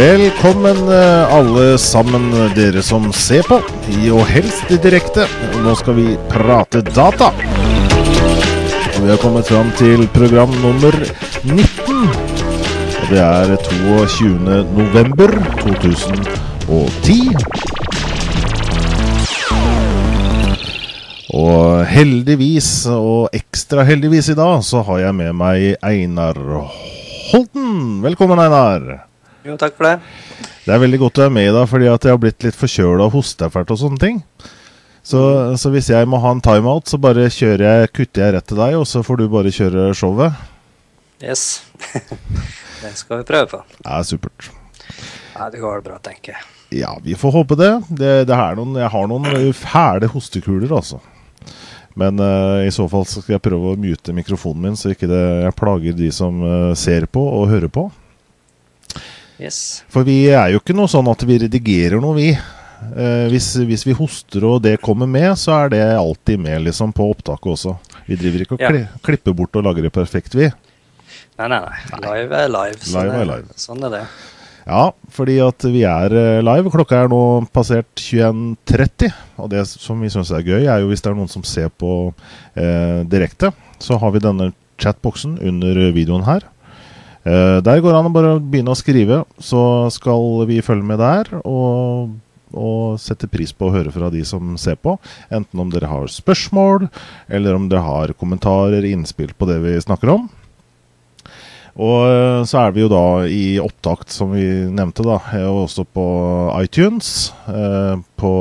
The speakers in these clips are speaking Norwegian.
Velkommen eh, alle sammen dere som ser på, i og helst direkte. Nå skal vi prate data. Og vi har kommet fram til program nummer 19. Og det er 22. november 2010. Og heldigvis, og ekstra heldigvis i dag, så har jeg med meg Einar Holten. Velkommen, Einar. Jo, takk for det. Det er veldig godt å være med i dag, fordi at jeg har blitt litt forkjøla og hostefælt og sånne ting. Så, så, hvis jeg må ha en timeout, så bare kjører jeg, kutter jeg rett til deg, og så får du bare kjøre showet. Yes. det skal vi prøve på. Ja, supert. Ja, det går bra, tenker jeg. Ja, vi får håpe det. det, det noen, jeg har noen fæle hostekuler, altså. Men uh, i så fall så skal jeg prøve å mute mikrofonen min, så ikke det, jeg plager de som uh, ser på og hører på. Yes. For vi er jo ikke noe sånn at vi redigerer noe, vi. Eh, hvis, hvis, vi hoster og det kommer med, så er det alltid med liksom på opptaket også. Vi driver ikke og ja. klipper bort og lager det perfekt, vi. Nei, nei, nei. Live er live. Sånn, live er live. sånn er det. Ja, fordi at vi er eh, live. Klokka er nå passert 21.30. Og det som vi syns er gøy, er jo hvis det er noen som ser på eh, direkte, så har vi denne chatboksen under videoen her. Uh, der går det an å bare begynne å skrive, så skal vi følge med der. Og, og sette pris på å høre fra de som ser på. Enten om dere har spørsmål, eller om dere har kommentarer, innspill på det vi snakker om. Og uh, så er vi jo da i opptakt, som vi nevnte, da. Også på iTunes, på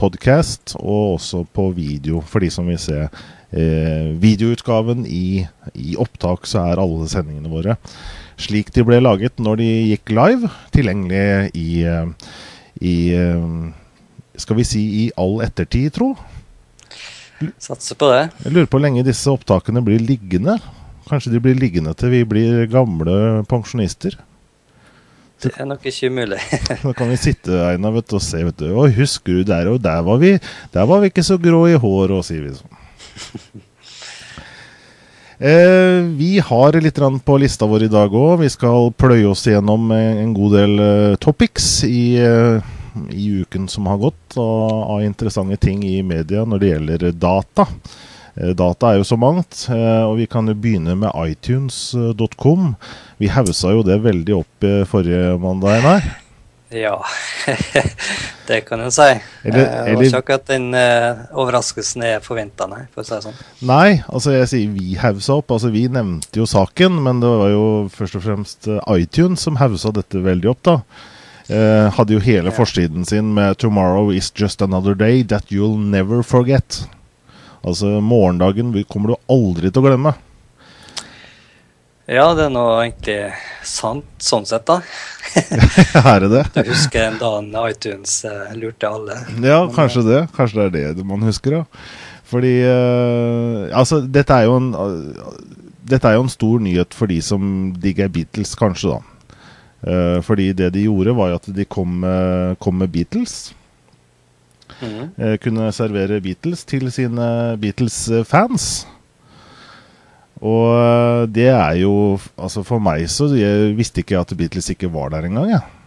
podcast og også på video, for de som vil se eh, videoutgaven i, i, opptak, så er alle sendingene våre slik de ble laget når de gikk live, tilgjengelig i, eh, i eh, Skal vi si i all ettertid, tro? Satser på det. Jeg lurer på hvor lenge disse opptakene blir liggende. Kanskje de blir liggende til vi blir gamle pensjonister. Det er nok ikke umulig. da kan vi sitte Einar, vet du, og se. vet du, og Husker du der og der var vi Der var vi ikke så grå i håret, sier vi sånn. Eh, vi har litt på lista vår i dag òg. Vi skal pløye oss gjennom en god del eh, topics i, eh, i, uken som har gått, og av interessante ting i media når det gjelder data. Eh, data er jo så mangt, eh, og vi kan jo begynne med itunes.com. Vi hausa jo det veldig opp forrige mandag. Her. Ja, det kan du si. Eller, det var ikke akkurat den uh, overraskelsen jeg forventa, nei. For å si det sånn. Nei, altså jeg sier vi haussa opp. Altså vi nevnte jo saken, men det var jo først og fremst uh, iTunes som haussa dette veldig opp, da. Uh, hadde jo hele ja. forsiden sin med 'Tomorrow is just another day that you'll never forget'. Altså morgendagen kommer du aldri til å glemme. Ja, det er nå egentlig sant sånn sett, da. er det det? Du husker en dag iTunes uh, lurte alle. Ja, Men, kanskje det. Kanskje det er det man husker, da. Fordi uh, Altså, dette er jo en uh, Dette er jo en stor nyhet for de som digger Beatles, kanskje, da. Uh, fordi det de gjorde, var jo at de kom, kom med Beatles. Mm. kunne servere Beatles til sine Beatles-fans. Og eh, det er jo Altså, for meg så Jeg visste ikke at Beatles ikke var der engang, jeg. Ja.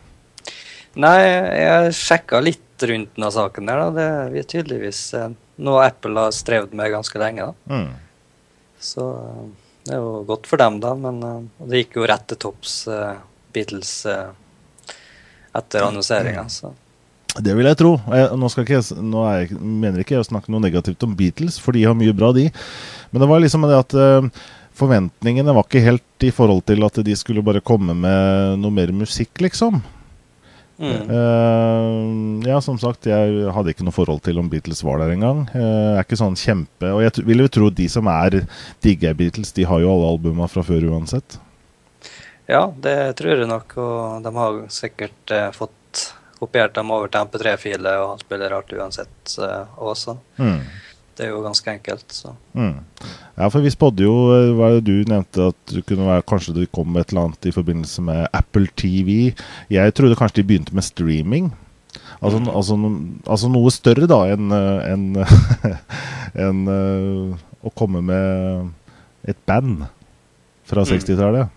Nei, jeg sjekka litt rundt denne saken der, da. Det er tydeligvis eh, noe Apple har strevd med ganske lenge, da. Mm. Så eh, det er jo godt for dem, da. Men det gikk jo rett til topps, Beatles, etter annonseringa, så. Det vil jeg tro. Jeg, nå, ikke, nå jeg, mener ikke jeg å snakke noe negativt om Beatles, for de har mye bra, de. Men det var liksom det at uh, forventningene var ikke helt i forhold til at de skulle bare komme med noe mer musikk, liksom. Mm. Uh, ja, som sagt, jeg hadde ikke noe forhold til om Beatles var der engang. Uh, er ikke sånn kjempe Og jeg vil jo tro de som er digger Beatles, de har jo alle albuma fra før uansett. Ja, det tror jeg nok, og de har sikkert uh, fått kopiert dem over til MP3-filer og spiller rart uansett også. Mm. Det er jo ganske enkelt. så. Mm. Ja, for vi spådde jo eh, hva er det Du nevnte at du kunne være, kanskje det kom et eller annet i forbindelse med Apple TV. Jeg trodde kanskje de begynte med streaming. Altså, mm. altså, altså noe større da enn en, en, uh, å komme med et band fra 60-tallet.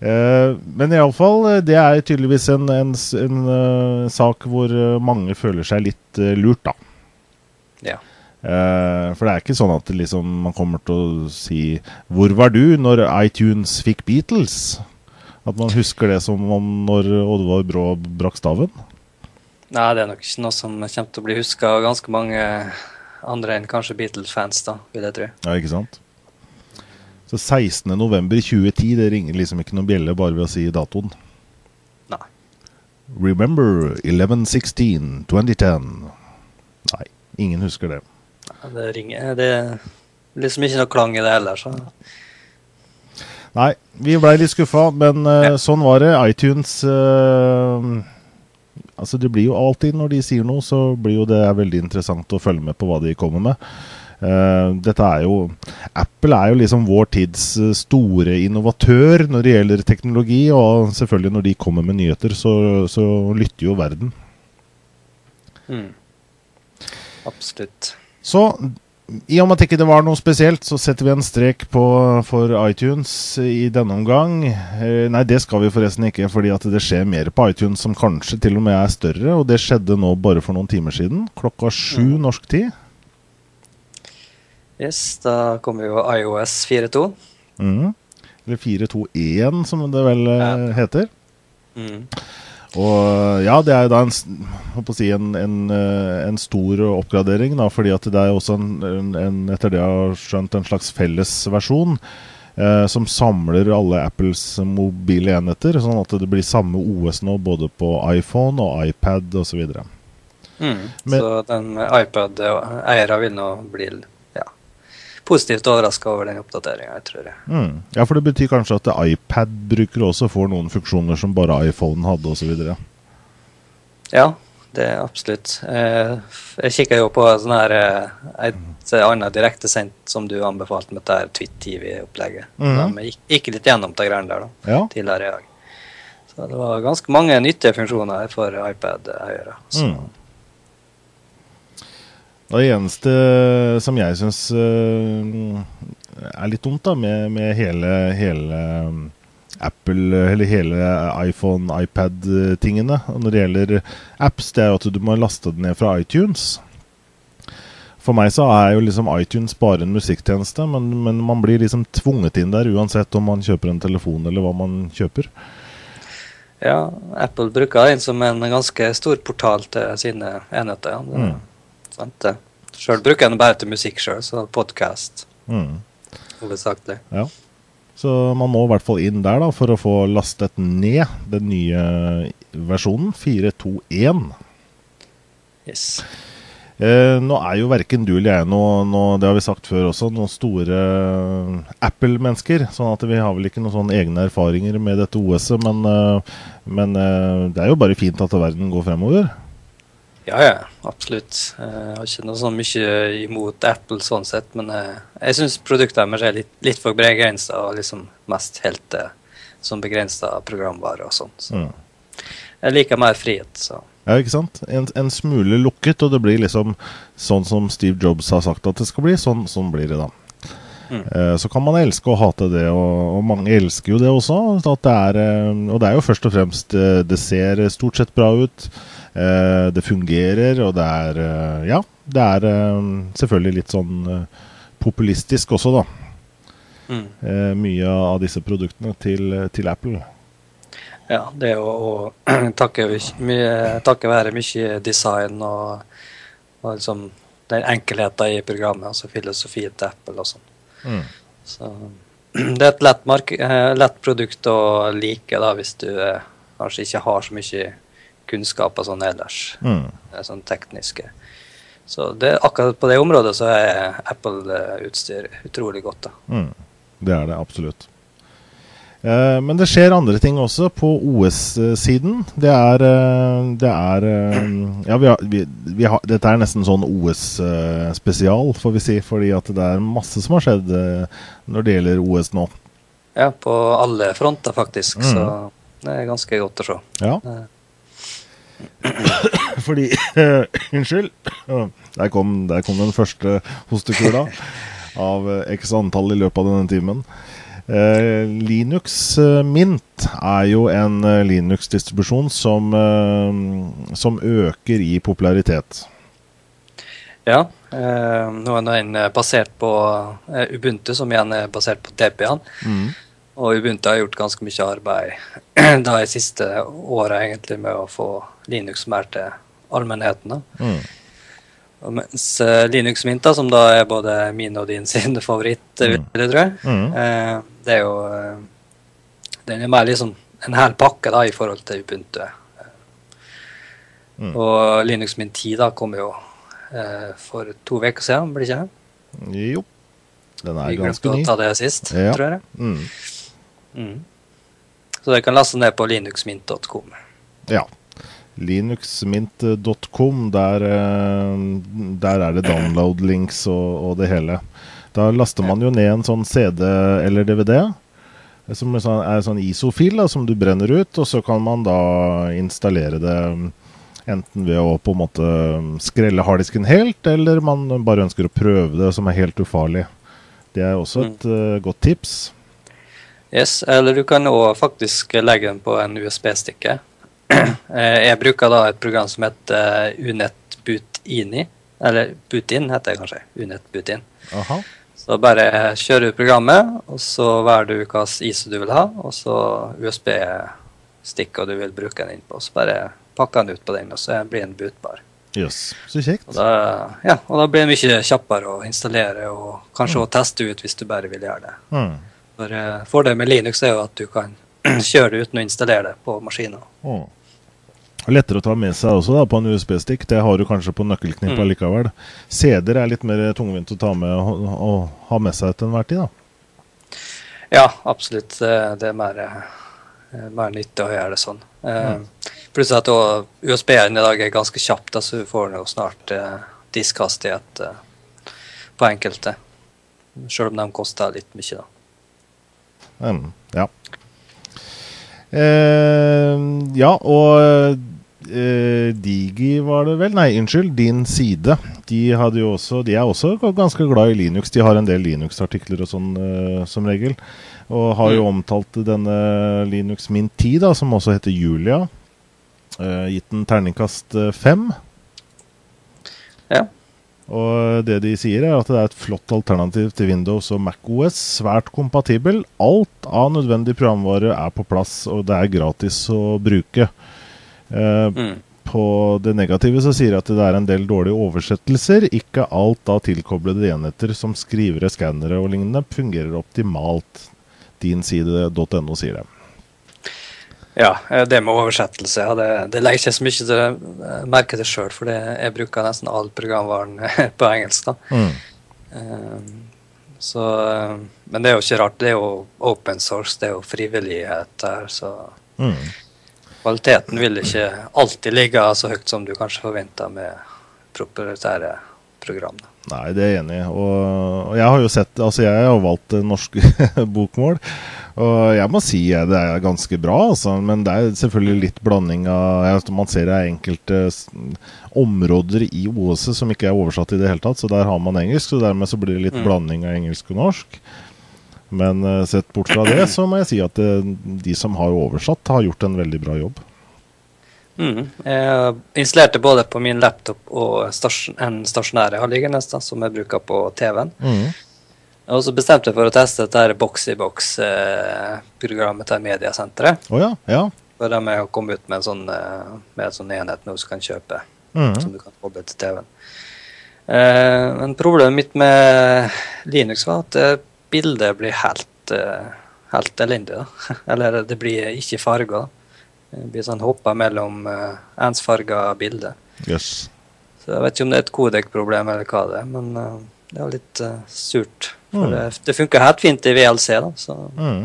Uh, men iallfall, det er tydeligvis en, en, en uh, sak hvor mange føler seg litt uh, lurt, da. Ja. Uh, for det er ikke sånn at liksom, man kommer til å si 'Hvor var du når iTunes fikk Beatles?' At man husker det som om når Oddvar Brå brakk staven? Nei, det er nok ikke noe som kommer til å bli huska av ganske mange andre enn kanskje Beatles-fans, da, vil jeg tro. Ja, ikke sant? Så 16.11.2010, det ringer liksom ikke noen bjelle bare ved å si datoen. Nei. Remember 11.16.2010. Nei, ingen husker det. Det ringer Det er liksom ikke noe klang i det heller, så Nei, vi blei litt skuffa, men uh, sånn var det. iTunes uh, Altså, det blir jo alltid når de sier noe, så blir jo det veldig interessant å følge med på hva de kommer med. Uh, dette er jo Apple er jo liksom vår tids store innovatør når det gjelder teknologi, og selvfølgelig når de kommer med nyheter, så, så lytter jo verden. Mm. Absolutt. Så i og med at ikke det var noe spesielt, så setter vi en strek på for iTunes i denne omgang. Eh, nei, det skal vi forresten ikke, fordi at det skjer mer på iTunes som kanskje til og med er større. Og det skjedde nå bare for noen timer siden. Klokka sju mm. norsk tid. Yes, da kommer jo iOS 4.2. Mm. Eller 4.2.1, som det vel eh, ja. heter. Mm. Og ja, det er jo da en, si, en, en, eh, en, stor oppgradering, da, fordi at det er også en, etter det jeg har skjønt, en slags fellesversjon eh, som samler alle Apples mobile enheter, sånn at det blir samme OS nå både på iPhone og iPad osv. Så, mm, så den iPad-eiere vil nå bli positivt overraska over den oppdateringa, tror jeg. Mm. Ja, for det betyr kanskje at iPad-brukere også får noen funksjoner som bare iPhone hadde, osv.? Ja, det er absolutt. Eh, jeg kikker jo på sånn her, eh, et annet direktesendt som du anbefalte med dette Twitt-TV-opplegget. Mm. De gikk litt gjennom de greiene der da, ja. tidligere i dag. Så det var ganske mange nyttige funksjoner for iPad-eiere. Mm. Det eneste som jeg syns uh, er litt dumt da, med, med hele, hele, Apple, eller hele iPhone, iPad-tingene når det gjelder apps, det er jo at du må laste det ned fra iTunes. For meg så er jo liksom iTunes bare en musikktjeneste, men, men, man blir liksom tvunget inn der uansett om man kjøper en telefon eller hva man kjøper. Ja, Apple bruker den som en ganske stor portal til sine enheter. Mm. Sant det. Sjøl bruker jeg den bare til musikk sjøl, så podkast mm. hovedsakelig. Ja. Så man må i hvert fall inn der da, for å få lastet ned den nye versjonen, 421. Yes. Eh, nå er jo verken du eller jeg noe, noe, det har vi sagt før også, noen store Apple-mennesker. sånn at vi har vel ikke noen sånne egne erfaringer med dette OS-et. Men, eh, men eh, det er jo bare fint at verden går fremover. Ja, ja, absolutt. Jeg har ikke noe sånn mye imot Apple sånn sett, men jeg, jeg syns produktene deres er litt, litt for begrensa og liksom mest helt eh, som begrensa programvare og sånn. Så. Mm. Jeg liker mer frihet, så. Ja, ikke sant? En, en, smule lukket, og det blir liksom sånn som Steve Jobs har sagt at det skal bli. Sånn, sånn blir det, da. Mm. Eh, så kan man elske og hate det, og, og, mange elsker jo det også. Det er, eh, og det er jo først og fremst eh, Det ser stort sett bra ut. Eh, det fungerer, og det er eh, Ja, det er eh, selvfølgelig litt sånn populistisk også, da. Mm. mye av disse produktene til, til Apple. Ja, det er å takke, takke være mye design og, og liksom den enkelheten i programmet, altså filosofien til Apple og sånn. Mm. Så det er et lett, lett, produkt å like da, hvis du kanskje ikke har så mye kunnskaper sånn ellers. Mm. Sånn tekniske. Så det, akkurat på det området så er Apple-utstyr utrolig godt. da. Mm. Det er det absolutt. Eh, men det skjer andre ting også på OS-siden. Det er, eh, det er eh, Ja, vi har, vi, vi har, dette er nesten sånn OS-spesial, får vi si. Fordi at det er masse som har skjedd eh, når det gjelder OS nå. Ja, på alle fronter, faktisk. Mm. Så det er ganske godt å se. Ja. Fordi Unnskyld. Der kom, der kom, den første hostekula av uh, x antall i løpet av denne timen. Eh, Linux eh, Mint er jo en eh, Linux-distribusjon som, som, øker i popularitet. Ja. nå er den basert på Ubuntu, som igjen er basert på Debian. Mm. Og Ubuntu har gjort ganske mye arbeid da i siste åra med å få Linux mer til allmennheten. Mm. Mens uh, Linux Mint, da, som da er både min og din sin favoritt, mm. vil jeg tro, mm. eh, det er jo uh, Den er mer liksom en hel pakke da, i forhold til Ubuntu. Mm. Og Linux Mint 10 da kom jo for to uker siden, blir det ikke? Jo. Den er Vi ganske ny. Vi glemte å ta det sist, ja. tror jeg. Mm. Mm. Så det kan laste ned på linuxmint.com. Ja linuxmint.com. Der, eh, der, er det download-links og, og, det hele. Da laster man jo ned en sånn CD eller DVD. Som er en sånn ISO-fil som du brenner ut, og så kan man da installere det enten ved å på en måte skrelle harddisken helt, eller man bare ønsker å prøve det, som er helt ufarlig. Det er også et mm. godt tips. Yes, eller du kan òg faktisk legge den på en USB-stikke. Eh, jeg bruker da et program som heter eh, Unet Butini. Eller Butin heter det kanskje. Unet Butin. Aha. Så bare kjører du programmet, og så velger du hva ISO du vil ha, og så USB-stikka du vil bruke den inn på. Så bare pakker den ut på den, og så blir den bootbar. Yes. Så kjekt. Og da, ja, og da blir den mye kjappere å installere og kanskje mm. å teste ut hvis du bare vil gjøre det. Mm. For uh, Fordelen med Linux er jo at du kan kjøre det uten å installere det på maskiner. Oh. Lettere å ta med seg også da, på en USB-stikk. Det har du kanskje på nøkkelknippet mm. likevel. CD-er er litt mer tungvint å ta med og, og ha med seg til enhver tid, da. Ja, absolutt. Det er mer, eh, mer nyttig å gjøre det sånn. Eh, mm. Pluss at USB-en i dag er ganske kjapt, så du får jo snart eh, diskhastighet eh, på enkelte. Selv om de koster litt mye, da. Mm, ja. Eh, ja, og eh, Digi var det vel? Nei, unnskyld. Din Side. De, også, de, er også ganske glad i Linux. De har en del Linux-artikler og sånn eh, som regel. Og har jo mm. omtalt denne Linux Mint 10, da, som også heter Julia. Eh, gitt den terningkast fem. Ja. Og det de sier, er at det er et flott alternativ til Windows og MacOS. Svært kompatibel. Alt av nødvendig programvare er på plass, og det er gratis å bruke. Eh, mm. På det negative så sier de at det er en del dårlige oversettelser. Ikke alt av tilkoblede enheter som skrivere, skannere og lignende fungerer optimalt. Din side.no sier det. Ja, eh, det med oversettelse ja, det, det legger ikke så mye til eh, merke til sjøl, for jeg bruker nesten all programvaren på engelsk. da. Mm. Så, men det er jo ikke rart. Det er jo open source, det er jo frivillighet der, så mm. kvaliteten vil ikke alltid ligge så høyt som du kanskje forventer med proprietære program. Da. Nei, det er jeg enig i. Og, og, jeg har jo sett Altså, jeg har valgt norske bokmål. Og jeg må si det er ganske bra, altså, men det er selvfølgelig litt blanding av Man ser det er enkelte områder i OS som ikke er oversatt i det hele tatt, så der har man engelsk. Så dermed så blir det litt mm. blanding av engelsk og norsk. Men uh, sett bort fra det, så må jeg si at det, eh, de som har oversatt, har gjort en veldig bra jobb. Mm. Jeg installerte både på min laptop og stasjon, en stasjonær jeg har liggende, som jeg bruker på TV-en. Mm. Og så bestemte jeg for å teste dette box-i-box-programmet til mediesenteret. Oh, ja, ja. For de har kommet ut med en sånn, eh, med en sånn enhet nå som kan kjøpe, mm. som du kan koble til TV-en. Eh, men problemet mitt med Linux var at eh, bildet blir helt, helt elendig. Da. Eller det blir ikke farger. Det blir sånn hoppa mellom ensfarga bilder. Yes. Så jeg vet ikke om det er et kodek-problem eller hva det er, men det var litt surt. For mm. det, det funka helt fint i VLC, da. Så, mm.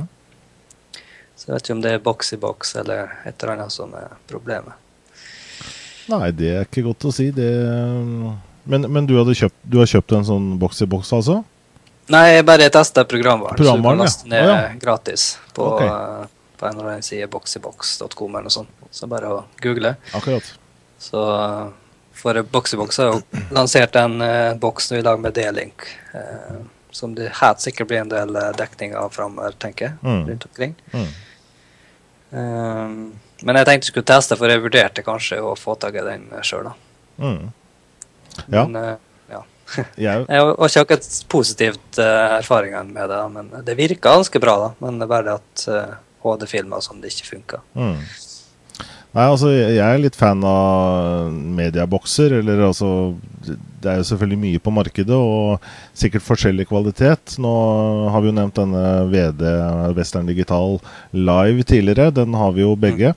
så jeg vet ikke om det er boks i boks eller et eller annet som er problemet. Nei, det er ikke godt å si. Det, men, men du, kjøpt, du, har kjøpt en sånn boks i boks, altså? Nei, jeg bare testa programvaren. Så du kan laste ned ja. gratis på, okay. uh, på en eller annen side boksiboks.com eller noe sånt. Så bare å google. Akkurat. Så for Boxibox har jo lansert en uh, boks i lag med D-Link. Uh, som det helt sikkert blir en del dekning av framover, tenker jeg. Mm. Rundt omkring. Mm. Um, men jeg tenkte jeg skulle teste, for jeg vurderte kanskje å få tak i den sjøl, da. Mm. Ja. Men, ja. Jeg, har ikke akkurat positivt uh, erfaringene med det, men det virka ganske bra, da. Men det er bare det at HD-filmer sånn, det ikke funka. mm. Nei, altså, jeg er litt fan av mediebokser. Eller altså Det er jo selvfølgelig mye på markedet, og sikkert forskjellig kvalitet. Nå har vi jo nevnt denne VD Western Digital Live tidligere. Den har vi jo begge.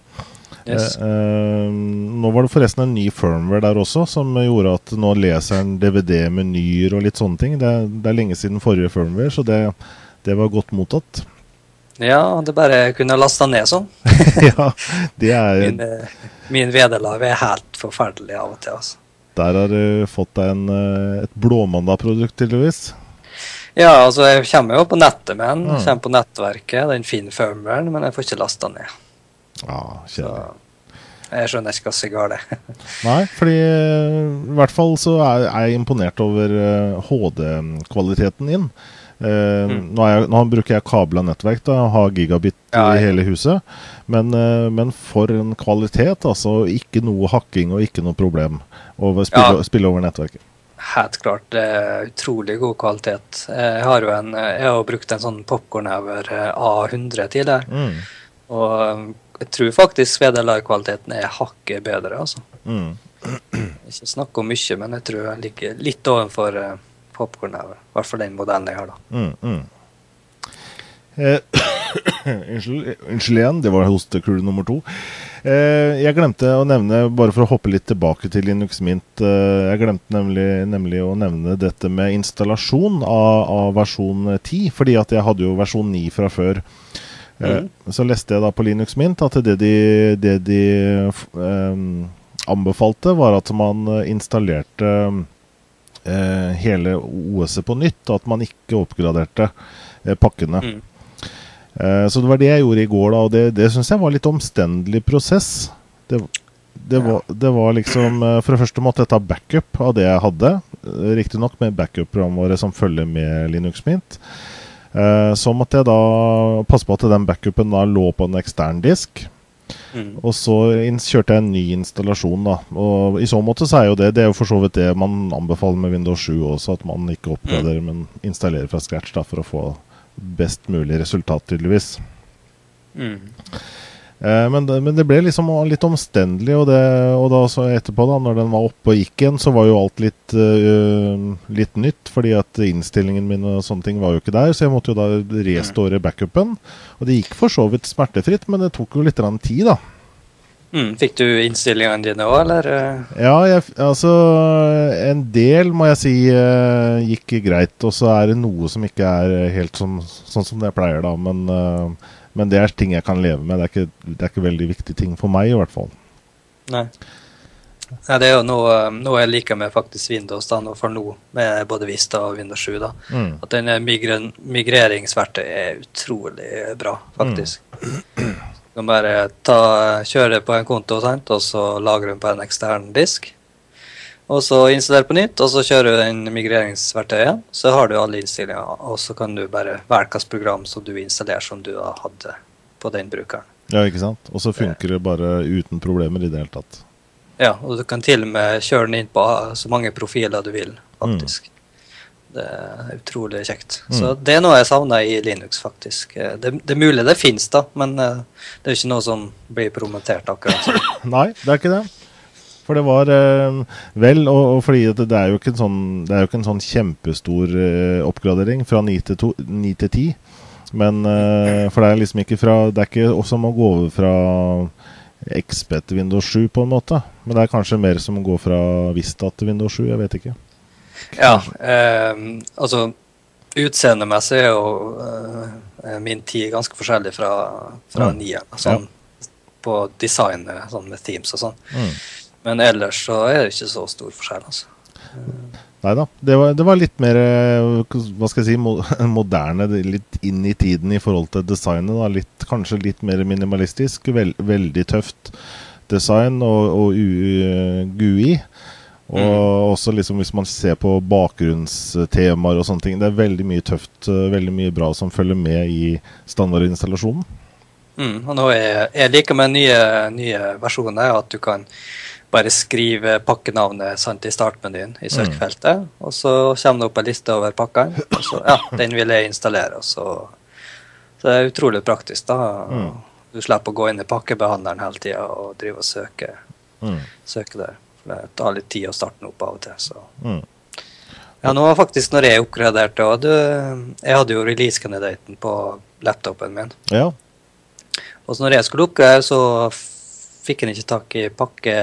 Yes. Eh, eh, nå var det forresten en ny firmware der også, som gjorde at nå leser den DVD-menyer og litt sånne ting. Det, det er lenge siden forrige firmware, så det, det var godt mottatt. Ja, det bare kunne lasta ned sånn. ja, det er Min, eh, min vederlag er helt forferdelig av og til, altså. Der har du fått deg en, eh, et blåmandag-produkt, tydeligvis. Ja, altså, jeg kommer jo på nettet med den. Mm. Kommer på nettverket, den finner firmwaren, men jeg får ikke lasta ned. Ja, kjedelig. jeg skjønner ikke hva er galt. Nei, fordi eh, i hvert fall så er jeg imponert over HD-kvaliteten din. Eh, Mm. nå, jeg, nå bruker jeg kabla nettverk, da, og har gigabit Ja, i hele huset. Men, eh, men for en kvalitet, altså. Ikke noe hakking og ikke noe problem å spille, Ja. spille over nettverket. Helt klart. Er utrolig god kvalitet. Jeg har jo en, jeg har brukt en sånn popkornhour A100 tidligere. Mm. Og jeg tror faktisk vederlagskvaliteten er hakket bedre, altså. Mm. Ikke snakk om mye, men jeg tror jeg ligger litt ovenfor uh, popkornhour. I hvert fall den modellen jeg har, da. Mm, mm. Eh, unnskyld, unnskyld igjen, det var hostekule nummer to. Eh, jeg glemte å nevne, bare for å hoppe litt tilbake til Linux Mint eh, Jeg glemte nemlig, nemlig å nevne dette med installasjon av, av versjon 10, fordi at jeg hadde jo versjon 9 fra før. Eh, Mhm. Så leste jeg da på Linux Mint at det de, det de eh, anbefalte, var at man installerte eh, hele OS-et på nytt, og at man ikke oppgraderte eh, pakkene. Mm. Eh, så det var det jeg gjorde i går, da, og det, det syns jeg var litt omstendelig prosess. Det, det, var, det var liksom eh, For det første måtte jeg ta backup av det jeg hadde. eh, Riktignok med backup-programvare som følger med Linux Mint. Eh, så måtte jeg da passe på at den backupen da lå på en ekstern disk. Mm. Og så kjørte jeg en ny installasjon, da. Og i så måte så er jo det Det er jo for så vidt det man anbefaler med Windows 7 også, at man ikke oppgraderer, men installerer fra scratch da, for å få best mulig resultat, tydeligvis. Mm. Eh, men, det, men det ble liksom litt omstendelig, og, det, og da så etterpå, da når den var oppe og gikk igjen, så var jo alt litt, uh, litt nytt, fordi at innstillingen min og sånne ting var jo ikke der, så jeg måtte jo da restore backupen. Og det gikk for så vidt smertefritt, men det tok jo litt tid, da. Mm. Fikk du innstillingene dine òg, eller? eh? Ja, jeg, altså En del må jeg si gikk greit, og så er det noe som ikke er helt sånn, sånn som det pleier, da. Men, eh, men det er ting jeg kan leve med. Det er, ikke, det er ikke veldig viktige ting for meg, i hvert fall. Nei. Ja, det er jo noe, noe jeg liker med faktisk Windows da, nå for nå, med både Vista og Windows 7. da. Mm. At denne migren, migreringsverktøy er utrolig bra, faktisk. Du kan bare ta, kjøre det på en konto, sant? og så lagre den på en ekstern disk. Og så installere på nytt, og så kjører du den migreringsverktøyet. Så har du alle innstillinger, og så kan du bare velge hvilket program som du installerer som du da hadde på den brukeren. Ja, ikke sant? Og så funker det bare uten problemer i det hele tatt. Ja, og du kan til og med kjøre den inn på så mange profiler du vil, faktisk. Det er utrolig kjekt. Så det er noe jeg savner i Linux, faktisk. Det, det er mulig det fins, da, men eh, det er ikke noe som blir promotert akkurat sånn. Nei, det er ikke det. For det var eh, Vel, og, og fordi det, det er jo ikke en sånn, det er jo ikke en sånn kjempestor eh, oppgradering fra 9 til, to, 9 til 10. Men eh, For det er liksom ikke fra Det er ikke som å gå over fra XP til Windows 7, på en måte. Men det er kanskje mer som å gå fra Vista til Windows 7. Jeg vet ikke. Ja, eh, altså Utseendemessig er jo eh, min tid ganske forskjellig fra, fra ja. nieren. Sånn, På designet, sånn med themes og sånn. Mm. Men ellers så er det ikke så stor forskjell, altså. Nei da. Det var, det var litt mer eh, hva skal jeg si, moderne, litt inn i tiden i forhold til designet. Da. Litt, kanskje litt mer minimalistisk. Vel, veldig tøft design og, og U- GUI. Og mm. også liksom hvis man ser på bakgrunnstemaer og sånne ting. Det er veldig mye tøft, eh, veldig mye bra som følger med i standardinstallasjonen. Mm, og nå er, jeg liker med nye, nye versjoner at du kan bare skrive pakkenavnet sant, i startmenyen i søkefeltet. Mm. Og så kommer det opp en liste over pakkene. Og så, ja, den vil jeg installere. Så, så, det er utrolig praktisk. da. Mm. Du slipper å gå inn i pakkebehandleren hele tida og drive og søke, mm. søke der. For Det tar litt tid å starte den opp av og til. så... Mm. Ja, nå var faktisk når jeg oppgraderte òg Jeg hadde jo release-kandidaten på laptopen min. Ja. Og så når jeg skulle oppgradere, så fikk en ikke tak i pakke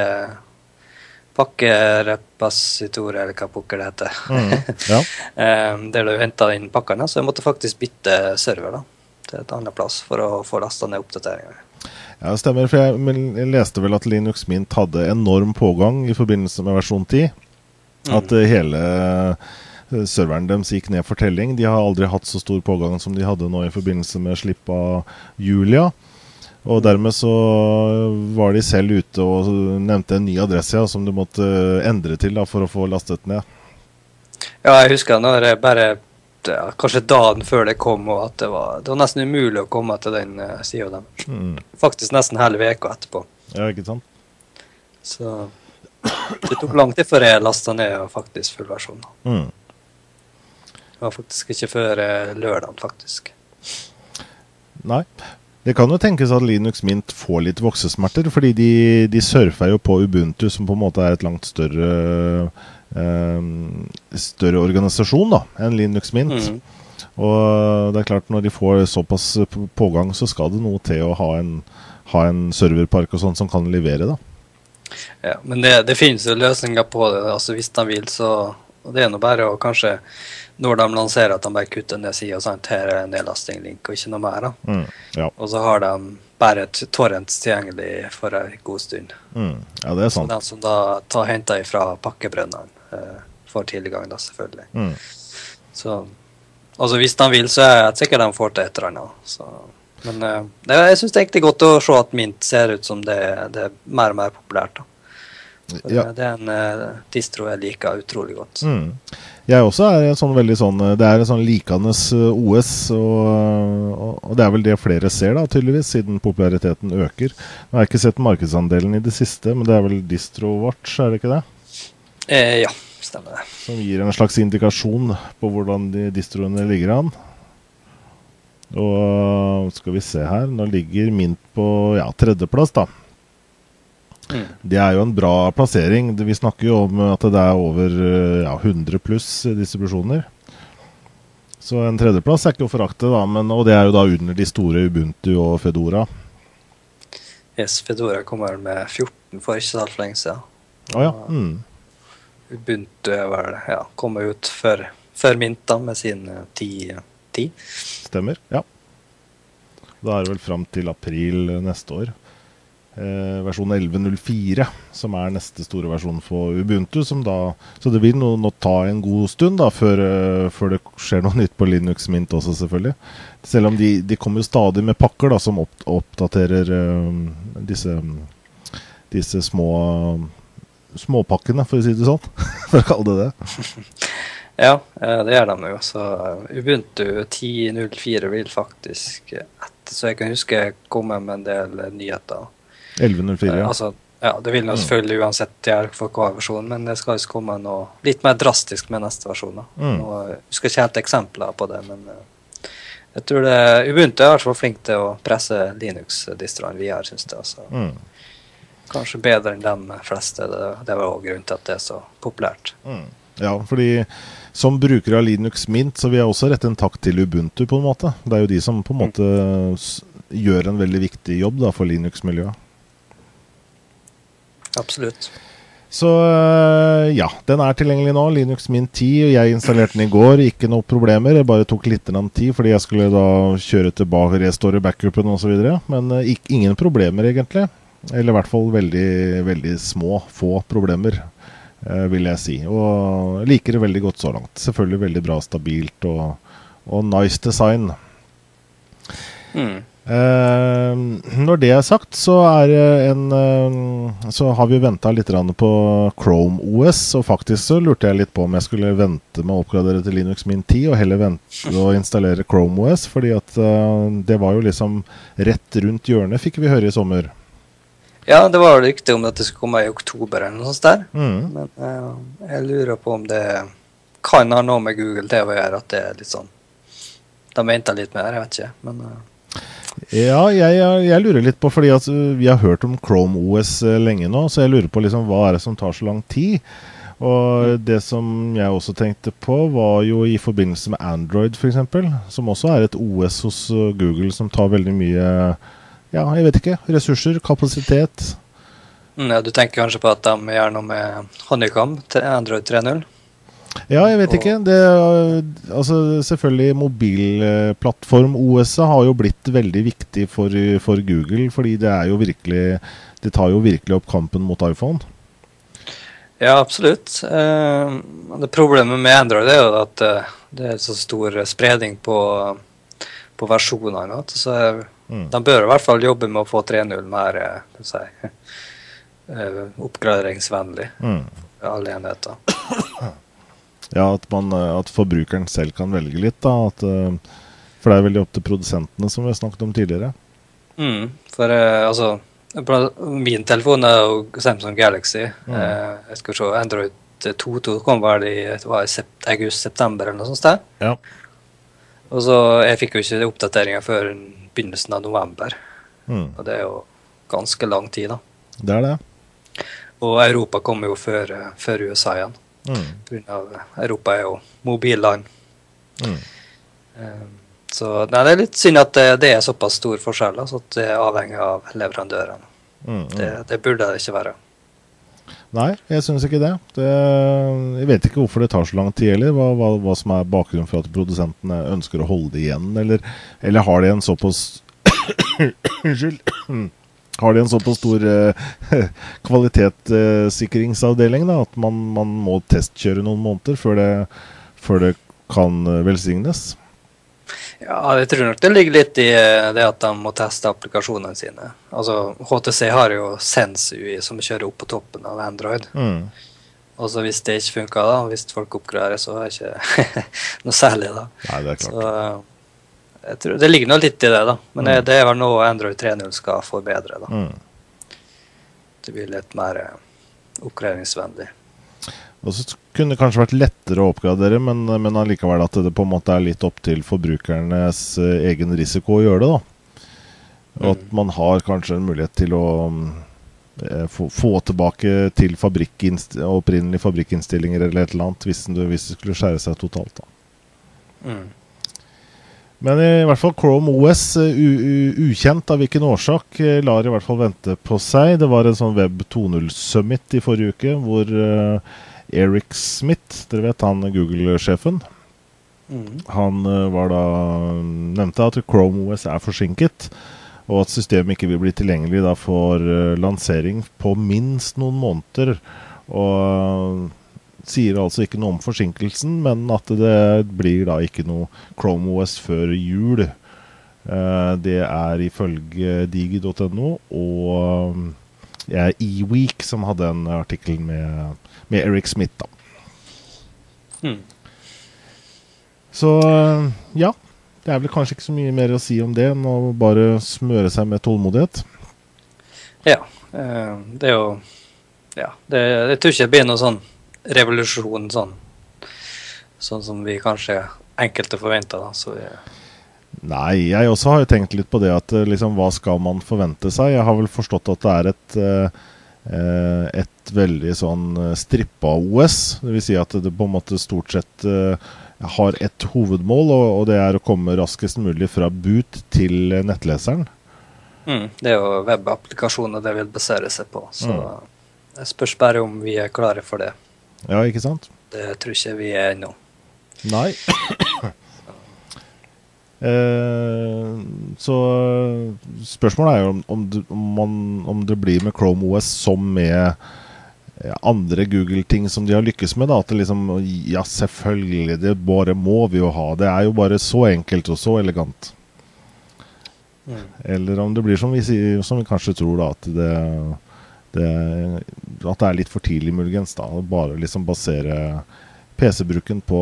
pakkerepositoret, eller hva pokker det heter. Mm, ja. der du henta inn pakkene. Så jeg måtte faktisk bytte server da, til et annet plass for å få lasta ned oppdateringer. Ja, det stemmer. For jeg, leste vel at Linux Mint hadde enorm pågang i forbindelse med versjon 10. Mm. At mm. hele uh, serveren deres gikk ned for telling. De har aldri hatt så stor pågang som de hadde nå i forbindelse med slipp av Julia. Og dermed så var de selv ute og nevnte en ny adresse ja, som du måtte endre til da, for å få lastet ned. Ja, jeg husker når jeg bare ja, kanskje dagen før det kom, og at det var, det var nesten umulig å komme til den uh, sida deres. Mm. Faktisk nesten hele uka etterpå. Ja, ikke sant? Så det tok lang tid før jeg lasta ned faktisk full versjon. Mm. Det var faktisk ikke før uh, lørdag, faktisk. Nei. Det kan jo tenkes at Linux Mint får litt voksesmerter, fordi de, de surfer jo på Ubuntu, som på en måte er et langt større Ehm, større organisasjon da, enn Linux Mint. Mm. Og det er klart, når de får såpass pågang, så skal det noe til å ha en, ha en serverpark og sånn som kan levere, da. Ja, men det, det finnes jo løsninger på det. altså Hvis de vil, så Det er nå bare å kanskje når de lanserer at de bare kutter ned sida, sant, her er nedlasting-link og ikke noe mer. da. Mm, ja. Og så har de bare et torrent tilgjengelig for en god stund. Mm, ja, det er sant. Så den som da tar henter ifra pakkebrønnene, eh, får tilgang, da, selvfølgelig. Mm. Så altså hvis de vil, så er jeg sikker de får til et eller annet. Så. Men eh, det, jeg syns det er egentlig godt å se at Mint ser ut som det, det er mer og mer populært. da. Ja. Det er en uh, distro jeg liker utrolig godt. Mm. Jeg også er sånn veldig sånn Det er en sånn likende eh, OS, og, og, det er vel det flere ser, da, tydeligvis, siden populariteten øker. Nå har jeg ikke sett markedsandelen i det siste, men det er vel DistroWatch, er det ikke det? Eh, ja, stemmer det. Som gir en slags indikasjon på hvordan de distroene ligger an. Og skal vi se her, nå ligger Mint på ja, tredjeplass, da. Mm. Det er jo en bra plassering. Vi snakker jo om at det er over ja, 100 pluss distribusjoner. Så en tredjeplass er ikke å forakte, da, men, og det er jo da under de store Ubuntu og Fedora. Yes, Fedora kommer med 14 for ikke så altfor lenge siden. Oh, ja. mm. Ubuntu er vel ja, kommer ut før, før Mint da, med sin 10. 10. Stemmer, ja. Da er det vel fram til april neste år eh, versjon 11.04, som er neste store versjon for Ubuntu. Da, så det vil nå, ta en god stund da, før, uh, før, det skjer noe nytt på Linux Mint også, selvfølgelig. Selv om de, de kommer stadig med pakker da, som opp, oppdaterer uh, disse, disse små småpakkene, for å si det sånn. for å kalle det det. Ja, det gjør de jo. Så Ubuntu 10.04 vil faktisk etter, så jeg kan huske komme med en del nyheter 11.04, ja. Altså, ja, det vil jo selvfølgelig uansett gjøre for hver versjon, men det skal jo komme noe litt mer drastisk med neste versjon. Mm. Nå, jeg husker ikke helt eksempler på det, men uh, jeg tror det, Ubuntu er i hvert fall flink til å presse Linux-distroene videre, syns jeg. Altså. Mm. Kanskje bedre enn de fleste. Det, det var òg grunnen til at det er så populært. Mm. Ja, fordi som bruker av Linux Mint, så vil jeg også rette en takk til Ubuntu, på en måte. Det er jo de som på en måte gjør en veldig viktig jobb da, for Linux-miljøet. Absolutt. Så eh, ja, den er tilgjengelig nå. Linux Mint 10. og Jeg installerte den i går, ikke noe problemer. Jeg bare tok litt tid fordi jeg skulle da kjøre tilbake, restore backupen osv. Men ikke, ingen problemer, egentlig. Eller i hvert fall veldig, veldig små, få problemer, uh, vil jeg si. Og liker det veldig godt så langt. Selvfølgelig veldig bra stabilt og, og nice design. Mm. Uh, når det er sagt, så, er en, uh, så har vi venta litt på Chrome OS. Og faktisk så lurte jeg litt på om jeg skulle vente med å oppgradere til Linux Min 10 og heller vente å installere Chrome OS. Fordi at det var jo liksom rett rundt hjørnet, fikk vi høre i sommer. Ja, det var rykte om at det skulle komme i oktober eller noe sånt der. Mm. Men jeg lurer på om det kan ha noe med Google TV å gjøre, at det er litt sånn De venter litt mer, jeg vet ikke. men... Ja, jeg, jeg, lurer litt på, fordi at vi har hørt om Chrome OS eh, lenge nå, så jeg lurer på liksom, hva er det som tar så lang tid? Og det som jeg også tenkte på, var jo i forbindelse med Android f.eks., som også er et OS hos eh, Google som tar veldig mye Ja, jeg vet ikke. Ressurser, kapasitet. Mm, ja, Du tenker kanskje på at de gjør noe med Honeycomb til Android 3.0? Ja, jeg vet ikke. Det, altså, selvfølgelig mobilplattform OS har jo blitt veldig viktig for, for, Google, fordi det er jo virkelig Det tar jo virkelig opp kampen mot iPhone. Ja, absolutt. Eh, det Problemet med Android er jo at eh, det er så stor spredning på, på versjonene. Så mm. de bør i hvert fall jobbe med å få 3.0 mer eh, si, oppgraderingsvennlig. Mm. Alle enheter. Ja, at, man, eh, at, forbrukeren selv kan velge litt. da, at, eh, For det er veldig opp til produsentene, som vi har snakket om tidligere. Mm, for uh, altså Min telefon er jo Samsung Galaxy. Mm. Jeg skal se, Android 2.2 kom vel i, i august-september eller noe sånt. Ja. Og så Jeg fikk jo ikke oppdateringa før begynnelsen av november. Mm. Og det er jo ganske lang tid, da. Det er det. Og Europa kom jo før, før USA igjen. Mm. Europa er jo mobilland. Mm. Um, så nei, det er litt synd at det, det er såpass stor forskjell. Altså at det er avhengig av leverandørene. Mm, mm, det, det, burde det ikke være. Nei, jeg syns ikke det. det. Jeg vet ikke hvorfor det tar så lang tid heller. Hva, hva, hva, som er bakgrunnen for at produsentene ønsker å holde det igjen. Eller, eller har de en såpass Unnskyld har de en såpass stor eh, kvalitetssikringsavdeling da, at man, man, må testkjøre noen måneder før det, før det kan eh, velsignes? Ja, jeg tror nok det ligger litt i eh, det at de må teste applikasjonene sine. Altså, HTC har jo SenseUI som kjører opp på toppen av Android. Mm. Og så hvis det ikke funker, da, hvis folk oppgraderer, så er det ikke noe særlig, da. Nei, det er klart. Så, Tror, det ligger nå litt i det, da. Men mm. det er vel noe Android 3.0 skal forbedre. da. Mm. Det blir litt mer eh, oppgraderingsvennlig. Og så kunne det kanskje vært lettere å oppgradere, men, men allikevel at det på en måte er litt opp til forbrukernes eh, egen risiko å gjøre det. da. Og at mm. man har kanskje en mulighet til å eh, få, få, tilbake til opprinnelige opprinnelig fabrikkinnstillinger eller et eller annet, hvis, hvis det skulle skjære seg totalt. da. Mm. Men i hvert fall Chrome OS, uh, ukjent av hvilken årsak, uh, lar i hvert fall vente på seg. Det var en sånn Web 2.0-summit i forrige uke hvor uh, Eric Smith, dere vet han Google-sjefen, mm. han var da nevnte at Chrome OS er forsinket. Og at systemet ikke vil bli tilgjengelig da for lansering på minst noen måneder. Og sier altså ikke noe om forsinkelsen, men at det blir da ikke noe Chrome OS før jul. Uh, det er ifølge digi.no og ja, eWeek som hadde en artikkel med, med Eric Smith, da. Hmm. Så ja. Det er vel kanskje ikke så mye mer å si om det enn å bare smøre seg med tålmodighet. Ja. Det er jo Ja. Det, jeg tror ikke det blir noe sånn revolusjon sånn, sånn som vi kanskje enkelte vi Nei, jeg også har jo tenkt litt på det at eh, liksom, hva skal man forvente seg? Jeg har vel forstått at det er et, uh, et veldig sånn strippa OS. Det vil si at det på en måte stort sett uh, har ett hovedmål, og, og, det er å komme raskest mulig fra boot til nettleseren. Mm, det er jo webapplikasjoner det vil basere seg på. Så mm. jeg spørs bare om vi er klare for det. Ja, ikke sant? Det tror ikke vi er ennå. Nei. eh, så spørsmålet er jo om, om, om, man, om, det blir med Chrome OS som med eh, andre Google-ting som de har lykkes med. da, At det liksom Ja, selvfølgelig, det bare må vi jo ha. Det er jo bare så enkelt og så elegant. Mm. Eller om det blir som vi, sier, som vi kanskje tror, da, at det, det, at det er litt for tidlig, muligens. da, Bare liksom basere PC-bruken på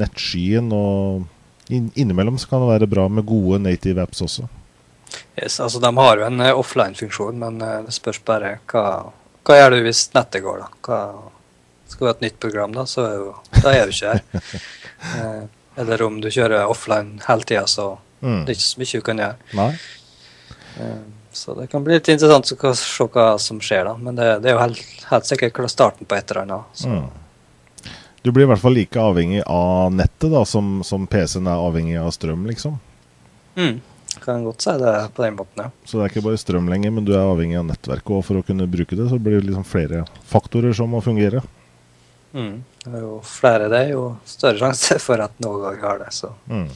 nettskyen. Og innimellom så kan det være bra med gode native apps også. Yes, altså De har jo en uh, offline-funksjon, men uh, det spørs bare hva, hva gjør du hvis nettet går. da? Hva, skal du ha et nytt program, da, så er, jo, da er du ikke her. eller om du kjører offline hele tida, så mm. det er ikke så mye du kan gjøre. Nei. Så det kan bli litt interessant å se hva som skjer, da. Men det, det er jo helt, helt sikkert starten på et eller annet. Så. Mm. Du blir i hvert fall like avhengig av nettet da, som, som PC-en er avhengig av strøm, liksom? Mm. Kan godt si det på den måten, ja. Så det er ikke bare strøm lenger, men du er avhengig av nettverket. Og for å kunne bruke det, så blir det liksom flere faktorer som må fungere. Mm. Jo flere det er, jo større sjanse for at noen gang har det. Så. Mm.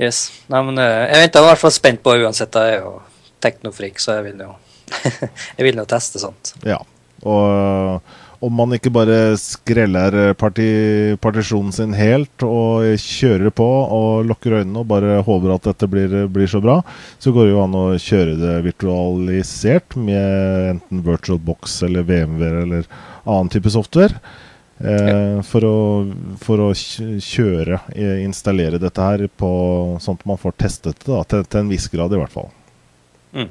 Yes. Nei, men eh, jeg venter i hvert fall spent på uansett. Jeg er jo teknofrik, så jeg vil jo jeg vil jo teste sånt. Ja. Og om man ikke bare skreller parti, partisjonen sin helt og kjører på og lukker øynene og bare håper at dette blir, blir, så bra, så går det jo an å kjøre det virtualisert med enten virtual box eller VMWR eller annen type software. Eh, for, å, for, å, kjøre, eh, installere dette her på, sånn at man får testet det da, til, til en viss grad, i hvert fall. Mm.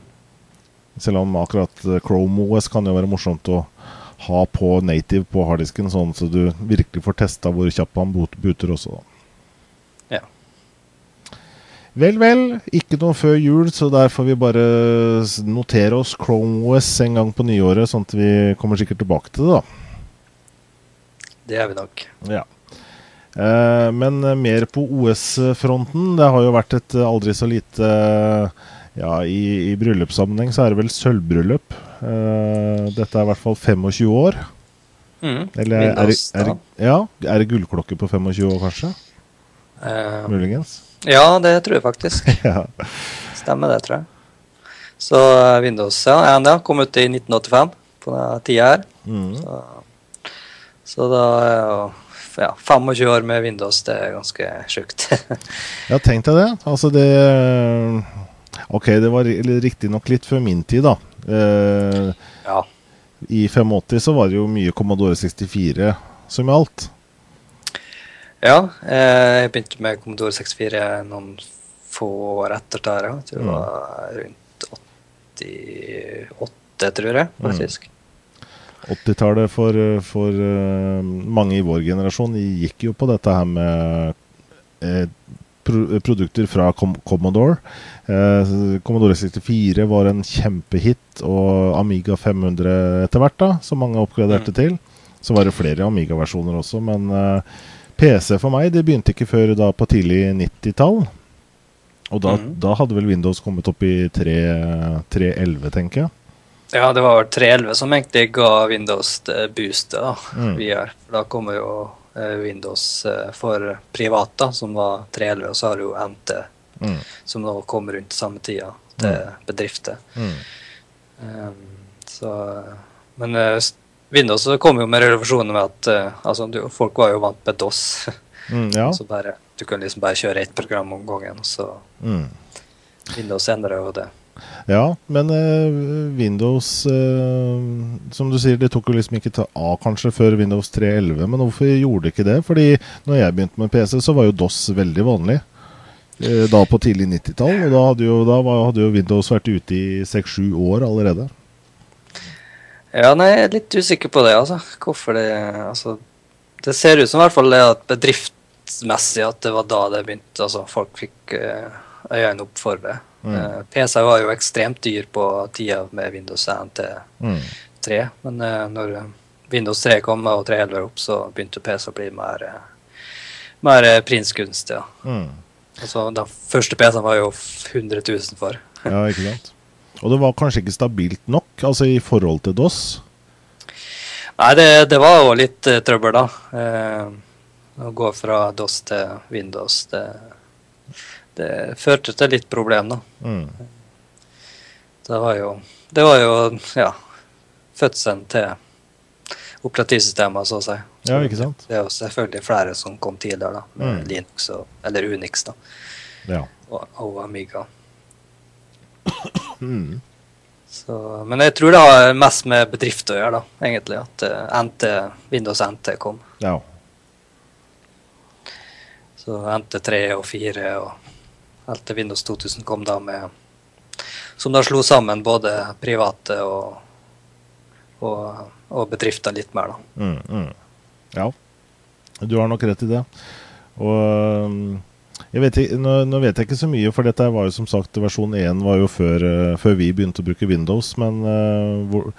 Selv om akkurat Chrome OS kan jo være morsomt å ha på native på harddisken, sånn så du virkelig får testa hvor kjapp han booter også. Ja. Vel, vel. Ikke noe før jul, så der får vi bare notere oss Chrome OS en gang på nyåret, sånn at vi kommer sikkert tilbake til det, da. Det gjør vi nok. Ja. Eh, men mer på OS-fronten. Det har jo vært et aldri så lite Ja, i, i bryllupssammenheng så er det vel sølvbryllup Uh, dette er i hvert fall 25 år. Mm, Eller er, er, ja, er det gullklokke på 25 år, kanskje? Uh, Muligens? Ja, det tror jeg faktisk. ja. Stemmer det, tror jeg. Så uh, Windows ja, ja, kom ut i 1985, på den tida her. Mm. Så, så, da er jo ja, 25 år med Windows, det er ganske sjukt. ja, tenk deg det. Altså, det Ok, det var riktignok litt før min tid, da. Eh, ja. I 85 så var det jo mye Commodore 64 som gjaldt. Ja, eh, jeg begynte med Commodore 64 noen få år etter der. Jeg tror det mm. var rundt 88, tror jeg, mm. faktisk. Mm. 80-tallet for, for uh, mange i vår generasjon gikk jo på dette her med uh, produkter fra Commodore. Eh, Commodore 64 var en kjempehit, og Amiga 500 etter hvert, da, som mange oppgraderte mm. til. Så var det flere Amiga-versjoner også, men eh, PC for meg det begynte ikke før da på tidlig 90-tall. Og da, mm. da, hadde vel Windows kommet opp i 3.11, tenker jeg. Ja, det var 3.11 som egentlig ga Windows det boostet da, mm. videre. Da kommer jo Windows eh, for private, som var 311, og så har du jo NT, mm. som nå kommer rundt samme tida til mm. bedrifter. Mm. Um, så, men uh, Windows kom jo med revolusjonen med at uh, altså, du, folk var jo vant med DOS. Mm, ja. så bare, du kunne liksom bare kjøre ett program om gangen, så mm. Windows endrer jo det. Ja, men uh, Windows uh, Som du sier, det tok jo liksom ikke ta av kanskje før Windows 3.11. Men hvorfor gjorde det ikke det? Fordi når jeg begynte med PC, så var jo DOS veldig vanlig. Uh, da på tidlig 90-tall. Og da hadde, jo, da hadde jo Windows vært ute i 6-7 år allerede. Ja, nei, jeg er litt usikker på det, altså. Hvorfor det Altså, det ser ut som i hvert fall det at bedriftsmessig at det var da det begynte. Altså, folk fikk øynene opp for det. Mm. Uh, PC var jo ekstremt dyr på tida med Windows 1 til mm. 3. Men uh, når Windows 3 kom og 3.11 opp, så begynte PC å bli mer, uh, mer prinskunst. Ja. Mm. Altså, den første PC-en var jo 100 000 for. ja, ikke sant. Og det var kanskje ikke stabilt nok, altså i forhold til DOS? Nei, det, det var jo litt trøbbel, da. å gå fra DOS til Windows. det det førte til litt problem, da. Mm. Det var jo Det var jo, ja Fødselen til operativsystemet, så å si. Ja, ikke sant? Det er jo selvfølgelig flere som kom tidligere, da, med mm. Linux og, eller Unix da. Ja. Og, og, Amiga. Mm. Så, men jeg tror det har mest med bedrift å gjøre, da, egentlig. At uh, NT, Windows NT kom. Ja. Så NT3 og 4 og til Windows 2000 kom da med Som da slo sammen både private og, og, og bedrifter litt mer, da. Mm, mm. Ja. Du har nok rett i det. Og jeg vet ikke, nå, nå, vet jeg ikke så mye, for dette var jo som sagt versjon 1 var jo før, uh, før vi begynte å bruke Windows. Men uh, hvor,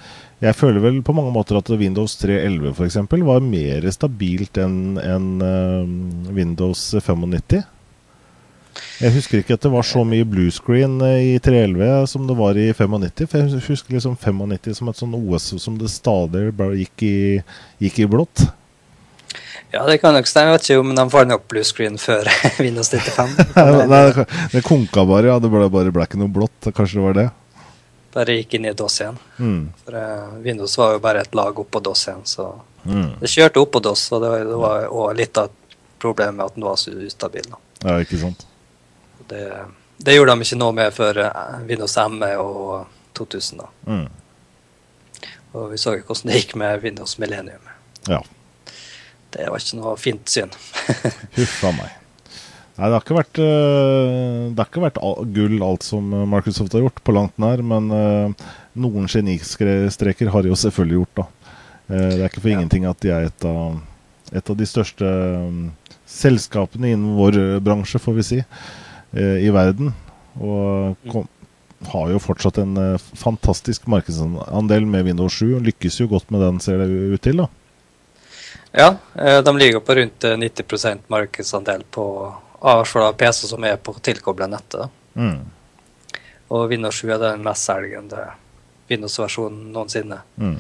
jeg føler vel på mange måter at Windows 3.11 f.eks. var mer stabilt enn en, uh, Windows 95. Jeg husker ikke at det var så mye bluescreen i 311 som det var i 95. For jeg husker liksom 95 som et sånn OS som det stadig bare gikk i, gikk i blått. Ja, det kan nok stemme. Jeg vet ikke om de får nok bluescreen før Windows 95. Nei, det, det konka bare, ja. Det ble bare ble ikke noe blått. Kanskje det var det? Bare gikk inn i DOS igjen. Mm. For uh, Windows var jo bare et lag oppå DOS igjen, så mm. det kjørte oppå DOS. Og det var, det var litt av problemet med at den var så ustabil. Ja, ikke sant. Det, det, gjorde de ikke noe med før Windows ME og 2000. da. Mm. Og vi så jo hvordan det gikk med Windows Millennium. Ja det var ikke noe fint syn. Huff a meg. Nei, det har ikke vært, uh, det har ikke vært gull alt som Microsoft har gjort, på langt nær. Men uh, noen genistreker har de jo selvfølgelig gjort, da. Det er ikke for ja. ingenting at de er et av, et av de største selskapene innen vår bransje, får vi si, i verden. Og kom, har jo fortsatt en fantastisk markedsandel med Windows 7. Og Lykkes jo godt med den, ser det ut til. da. Ja, eh, de ligger på rundt 90 eh, markedsandel på av PC som er på tilkobla nettet. Mm. Og Windows 7 er den mestselgende Windows-versjonen noensinne. Mm.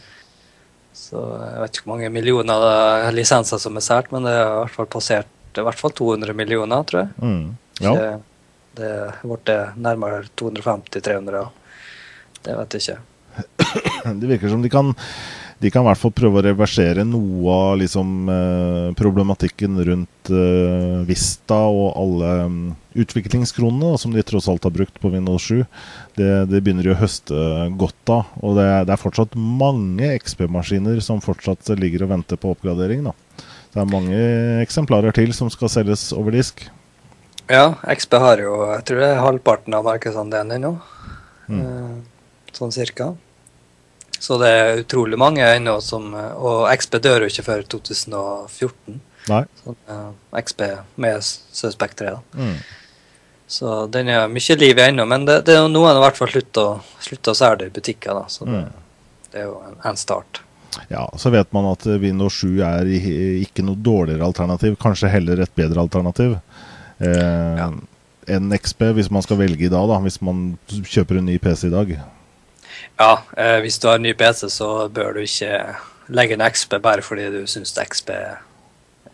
Så jeg vet ikke hvor mange millioner lisenser som er sært, men det er i hvert fall passert i hvert fall 200 millioner, tror jeg. Mm. Ja. Det, er nærmere 250-300, det vet jeg ikke. Det virker som de kan de kan i hvert fall prøve å reversere noe av liksom, eh, problematikken rundt eh, Vista og alle um, utviklingskronene som de tross alt har brukt på Windows 7. Det, det begynner de å høste godt av. Og det det er fortsatt mange XP-maskiner som fortsatt ligger og venter på oppgradering. Da. Det er mange eksemplarer til som skal selges over disk. Ja, XB har jo jeg tror det er halvparten av markedsandelen ennå. Mm. Eh, sånn cirka. Så det er utrolig mange ennå som Og XB dør jo ikke før 2014. Nei. Så, uh, XB med 3. Da. Mm. Så den er mye liv i ennå, men det, det er noen i hvert fall slutta å selge det i butikker. Da, så det, mm. det, er jo en, en, start. Ja, Så vet man at Windows 7 er ikke noe dårligere alternativ, kanskje heller et bedre alternativ. Eh, ja. En XP, hvis man skal velge i dag, da, hvis man kjøper en ny PC i dag. Ja, eh, hvis du har en ny PC, så bør du ikke legge en XP bare fordi du syns XP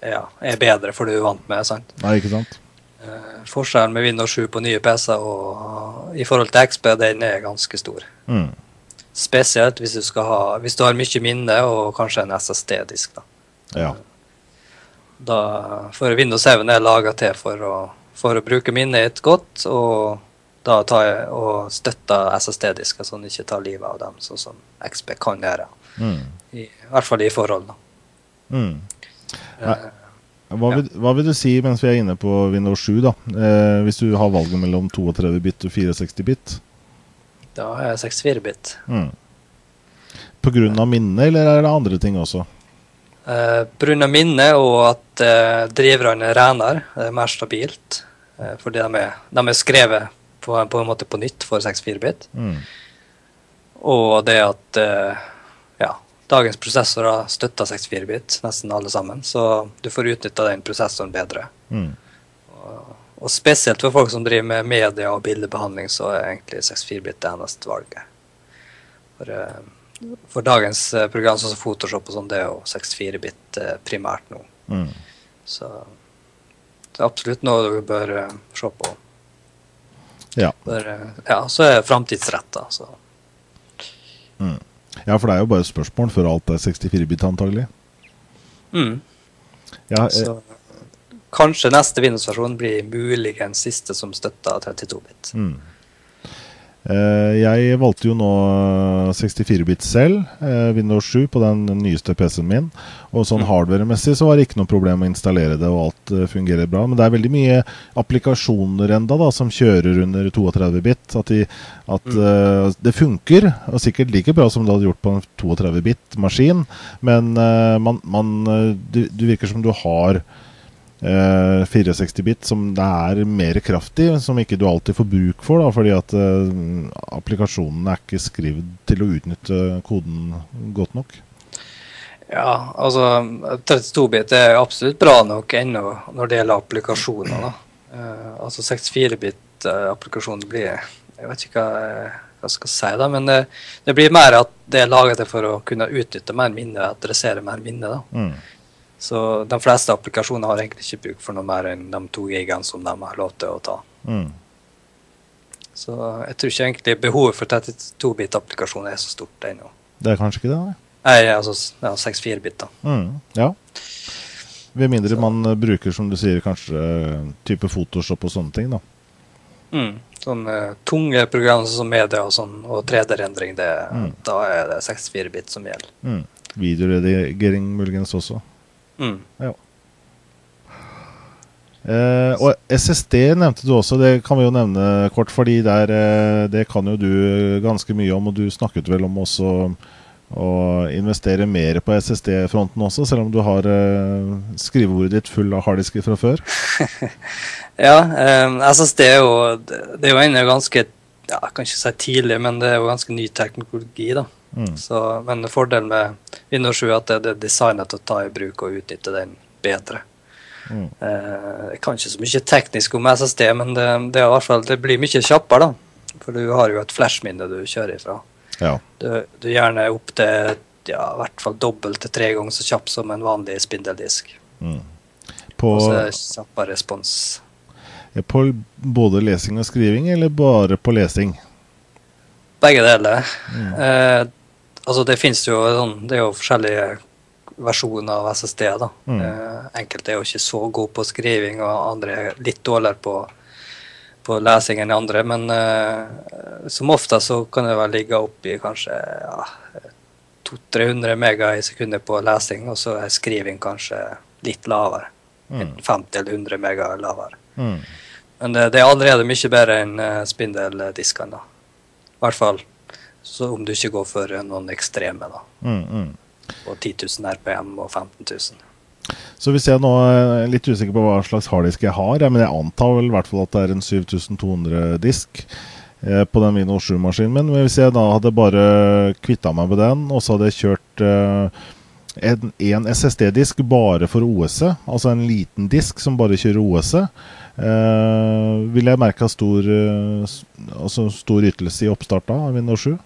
ja, er bedre, for du er vant med sant? Nei, ikke sant? Eh, forskjellen med Windows 7 på nye PC og i forhold til XP, den er ganske stor. Mm. Spesielt hvis du, skal ha, hvis du har mye minne og kanskje en SSD-disk. da. Ja. Da, for Windows 7 er laga til for å, for å bruke minnet godt og da tar jeg og støtter SSD-disker, så at ikke tar livet av dem, sånn som XP kan gjøre. Mm. I, I, hvert fall i forhold, da. Mm. Eh, hva, vil, hva, vil, du si mens vi er inne på Windows 7, da? Eh, hvis du har valget mellom 32 bit og 64 bit? Da er jeg 64 bit. Mm. På grunn av minnet, eller er det andre ting også? Eh, på minnet og at eh, driverne er renere, det er mer stabilt. Eh, fordi de er, de er skrevet på, på, en måte på nytt for 64-bit. Mm. Og det at uh, ja, dagens prosessorer støtter 64-bit, nesten alle sammen. Så du får utnytta den prosessoren bedre. Mm. Og, og, spesielt for folk som driver med media og bildebehandling, så er egentlig 64-bit det eneste valget. For, uh, for dagens uh, program, sånn som Photoshop og sånn, det er jo 64-bit primært nå. Mm. Så det er absolutt noe du bør se på. Ja. Bør, eh, ja, så er det framtidsretta. Mm. Ja, for det er jo bare et spørsmål før alt er 64-bit, antagelig. Mm. Ja, eh. så, kanskje neste Windows-versjon blir muligens siste som støtter 32-bit. Mm. Eh, jeg valgte jo nå 64-bit selv, eh, Windows 7, på den nyeste PC-en min. Og sånn mm. hardware-messig så var det ikke noe problem å installere det, og alt eh, fungerer bra. Men det er veldig mye applikasjoner enda da, som kjører under 32-bit. At, de, at mm. uh, det funker, og sikkert like bra som det hadde gjort på en 32-bit-maskin. Men uh, man, man, du, du virker som du har 64-bit eh, som det er mer kraft i, som ikke du alltid får bruk for. Da, fordi at uh, applikasjonen er ikke skrevet til å utnytte koden godt nok. Ja, altså 32-bit er absolutt bra nok ennå når det gjelder applikasjoner. da. Uh, altså 64-bit-applikasjonen blir Jeg vet ikke hva, hva jeg skal si, da, men det, det, blir mer at det er laget for å kunne utnytte mer minne, adressere mer minne. da. Mm. Så de fleste applikasjoner har egentlig ikke bruk for noe mer enn de to gigene som de har lov til å ta. Mm. Så jeg tror ikke egentlig behovet for 32-bit-applikasjoner er så stort ennå. Det er kanskje ikke det? Nei, nei altså ja, 64-bit, da. Mm, ja. Ved mindre så. man bruker, som du sier, kanskje type Photoshop og sånne ting, da. Mm, sånne tunge programmer som media og, sånn, og 3D-rendring, mm. da er det 64-bit som gjelder. Mm. Videoredigering muligens også. Mm. Ja. Eh, og SSD nevnte du også, det kan vi jo nevne kort, fordi der, eh, det kan jo du ganske mye om. Og du snakket vel om også å investere mer på SSD-fronten også, selv om du har eh, skrivebordet ditt full av harddisker fra før? ja, eh, SSD er jo, det er jo ennå ganske ja, jeg kan ikke si tidlig, men det er jo ganske ny teknologi. da. Mm. Så, men fordelen med Windows 7 at det er designet til å ta i bruk og utnytte den bedre. Mm. Eh, kanskje så mye teknisk om SSD, men det, det, fall, det blir mye kjappere. da. For du har jo et flashminne du kjører ifra. Ja. Du, du gjerne opp til ja, i hvert fall dobbelt til tre ganger så kjapp som en vanlig spindeldisk. Mm. På, og så er kjappere respons. På både lesing og skriving, eller bare på lesing? Begge deler. Mm. Eh, Altså, det finnes jo sånn Det er jo forskjellige versjoner av SSD. da. Mm. Eh, enkelte er jo ikke så gode på skriving, og andre er litt dårligere på, på lesing enn andre. Men eh, som ofte så kan det vel ligge oppi kanskje ja, 200-300 mega i sekundet på lesing, og så er skriving kanskje litt lavere. Mm. 50 eller 100 mega lavere. Mm. Men det, det, er allerede mye bedre enn uh, spindeldiskene. I hvert fall så om du ikke går for noen ekstreme, da. Mm, mm. Og 10 000 RPM og 15 000. Så hvis jeg nå er litt usikker på hva slags harddisk jeg har, men jeg antar vel i hvert fall at det er en 7200-disk eh, på den Vino 7-maskinen min. Men hvis jeg da hadde bare kvitta meg med den, og så hadde jeg kjørt eh, en, en SSD-disk bare for OS-et, altså en liten disk som bare kjører OS-et, eh, vil jeg merke stor, eh, altså stor ytelse i oppstarten av Windows 7?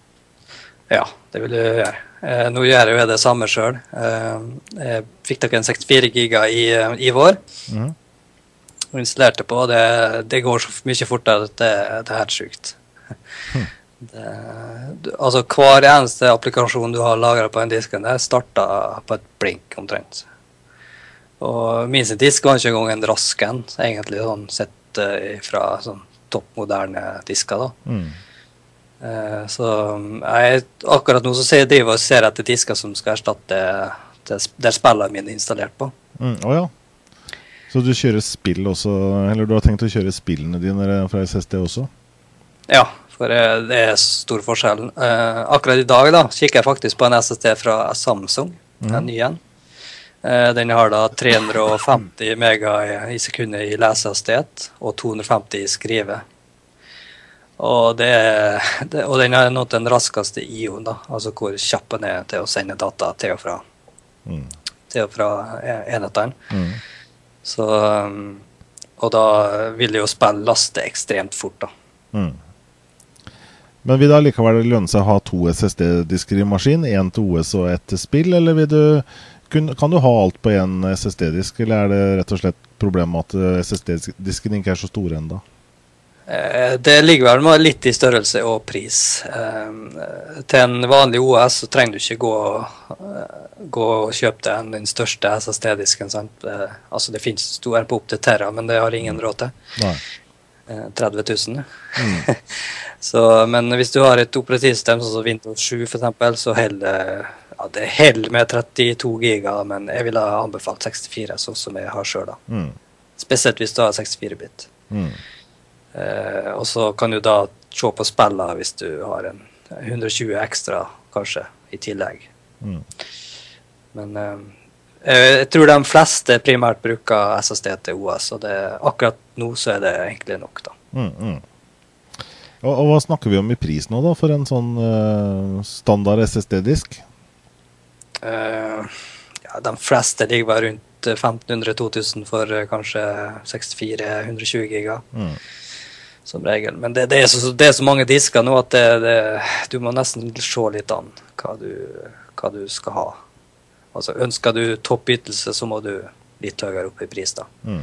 Ja, det vil jeg gjøre. Eh, nå gjør jeg jo det samme sjøl. Eh, jeg fikk dere en 64 giga i, eh, i vår. Mm. Og installerte på. Det, det går så mye fortere at det, det er helt sjukt. Mm. Det, altså Hver eneste applikasjon du har lagra på den disken, der starta på et blink omtrent. Og min sin disk var ikke engang en rask en, egentlig sånn sett fra sånn topp moderne disker. da. Mm. Eh, så jeg, akkurat nå så ser jeg driver og ser etter disker som skal erstatte der spillene mine er installert på. Mm, oh ja. Så du kjører spill også, eller du har tenkt å kjøre spillene dine fra SSD også? Ja, for det er stor forskjell. Eh, akkurat i dag da, kikker jeg faktisk på en SSD fra Samsung, mm. en ny en. Eh, den har da 350 mega i, i sekundet i lesehastighet og 250 i skrive. Og, det, det, og den er nådd den raskeste IO-en, da, altså hvor kjapp den er til å sende data til og fra, mm. til og fra e, enhetene. Mm. Så um, Og da vil det jo spille laste ekstremt fort, da. Mm. Men vil det allikevel lønne seg å ha to SSD-disker i maskin? Én til OS og ett til spill, eller du, kan du ha alt på én SSD-disk, eller er det rett og slett problemet at SSD-disken ikke er så stor ennå? Eh, det ligger vel med litt i størrelse og pris. Eh, til en vanlig OS så trenger du ikke gå, eh, gå og kjøpe deg den største SSD-disken. Altså Det finnes store på opp til Terra, men det har ingen råd til. 30 000. Mm. så, men hvis du har et operativsystem sånn som Windows 7 f.eks., så holder ja, det holder med 32 giga, men jeg ville ha anbefalt 64, sånn som jeg har sjøl. Mm. Spesielt hvis du har 64-bit. Mm. Eh, og så kan du da se på spillene hvis du har en 120 ekstra, kanskje, i tillegg. Mm. Men eh, jeg tror de fleste primært bruker SSD til OS, og det, akkurat nå så er det egentlig nok, da. Mm, mm. Og, og, hva snakker vi om i pris nå, da, for en sånn uh, standard SSD-disk? Uh, ja, de fleste ligger bare rundt 1500-2000 for uh, kanskje 64-120 giga. Mm. Som regel. Men det, det, er så, det, er så, mange disker nå at det, du må nesten se litt an hva du, hva du skal ha. Altså Ønsker du toppytelse, så må du litt høyere opp i pris. da. Mm.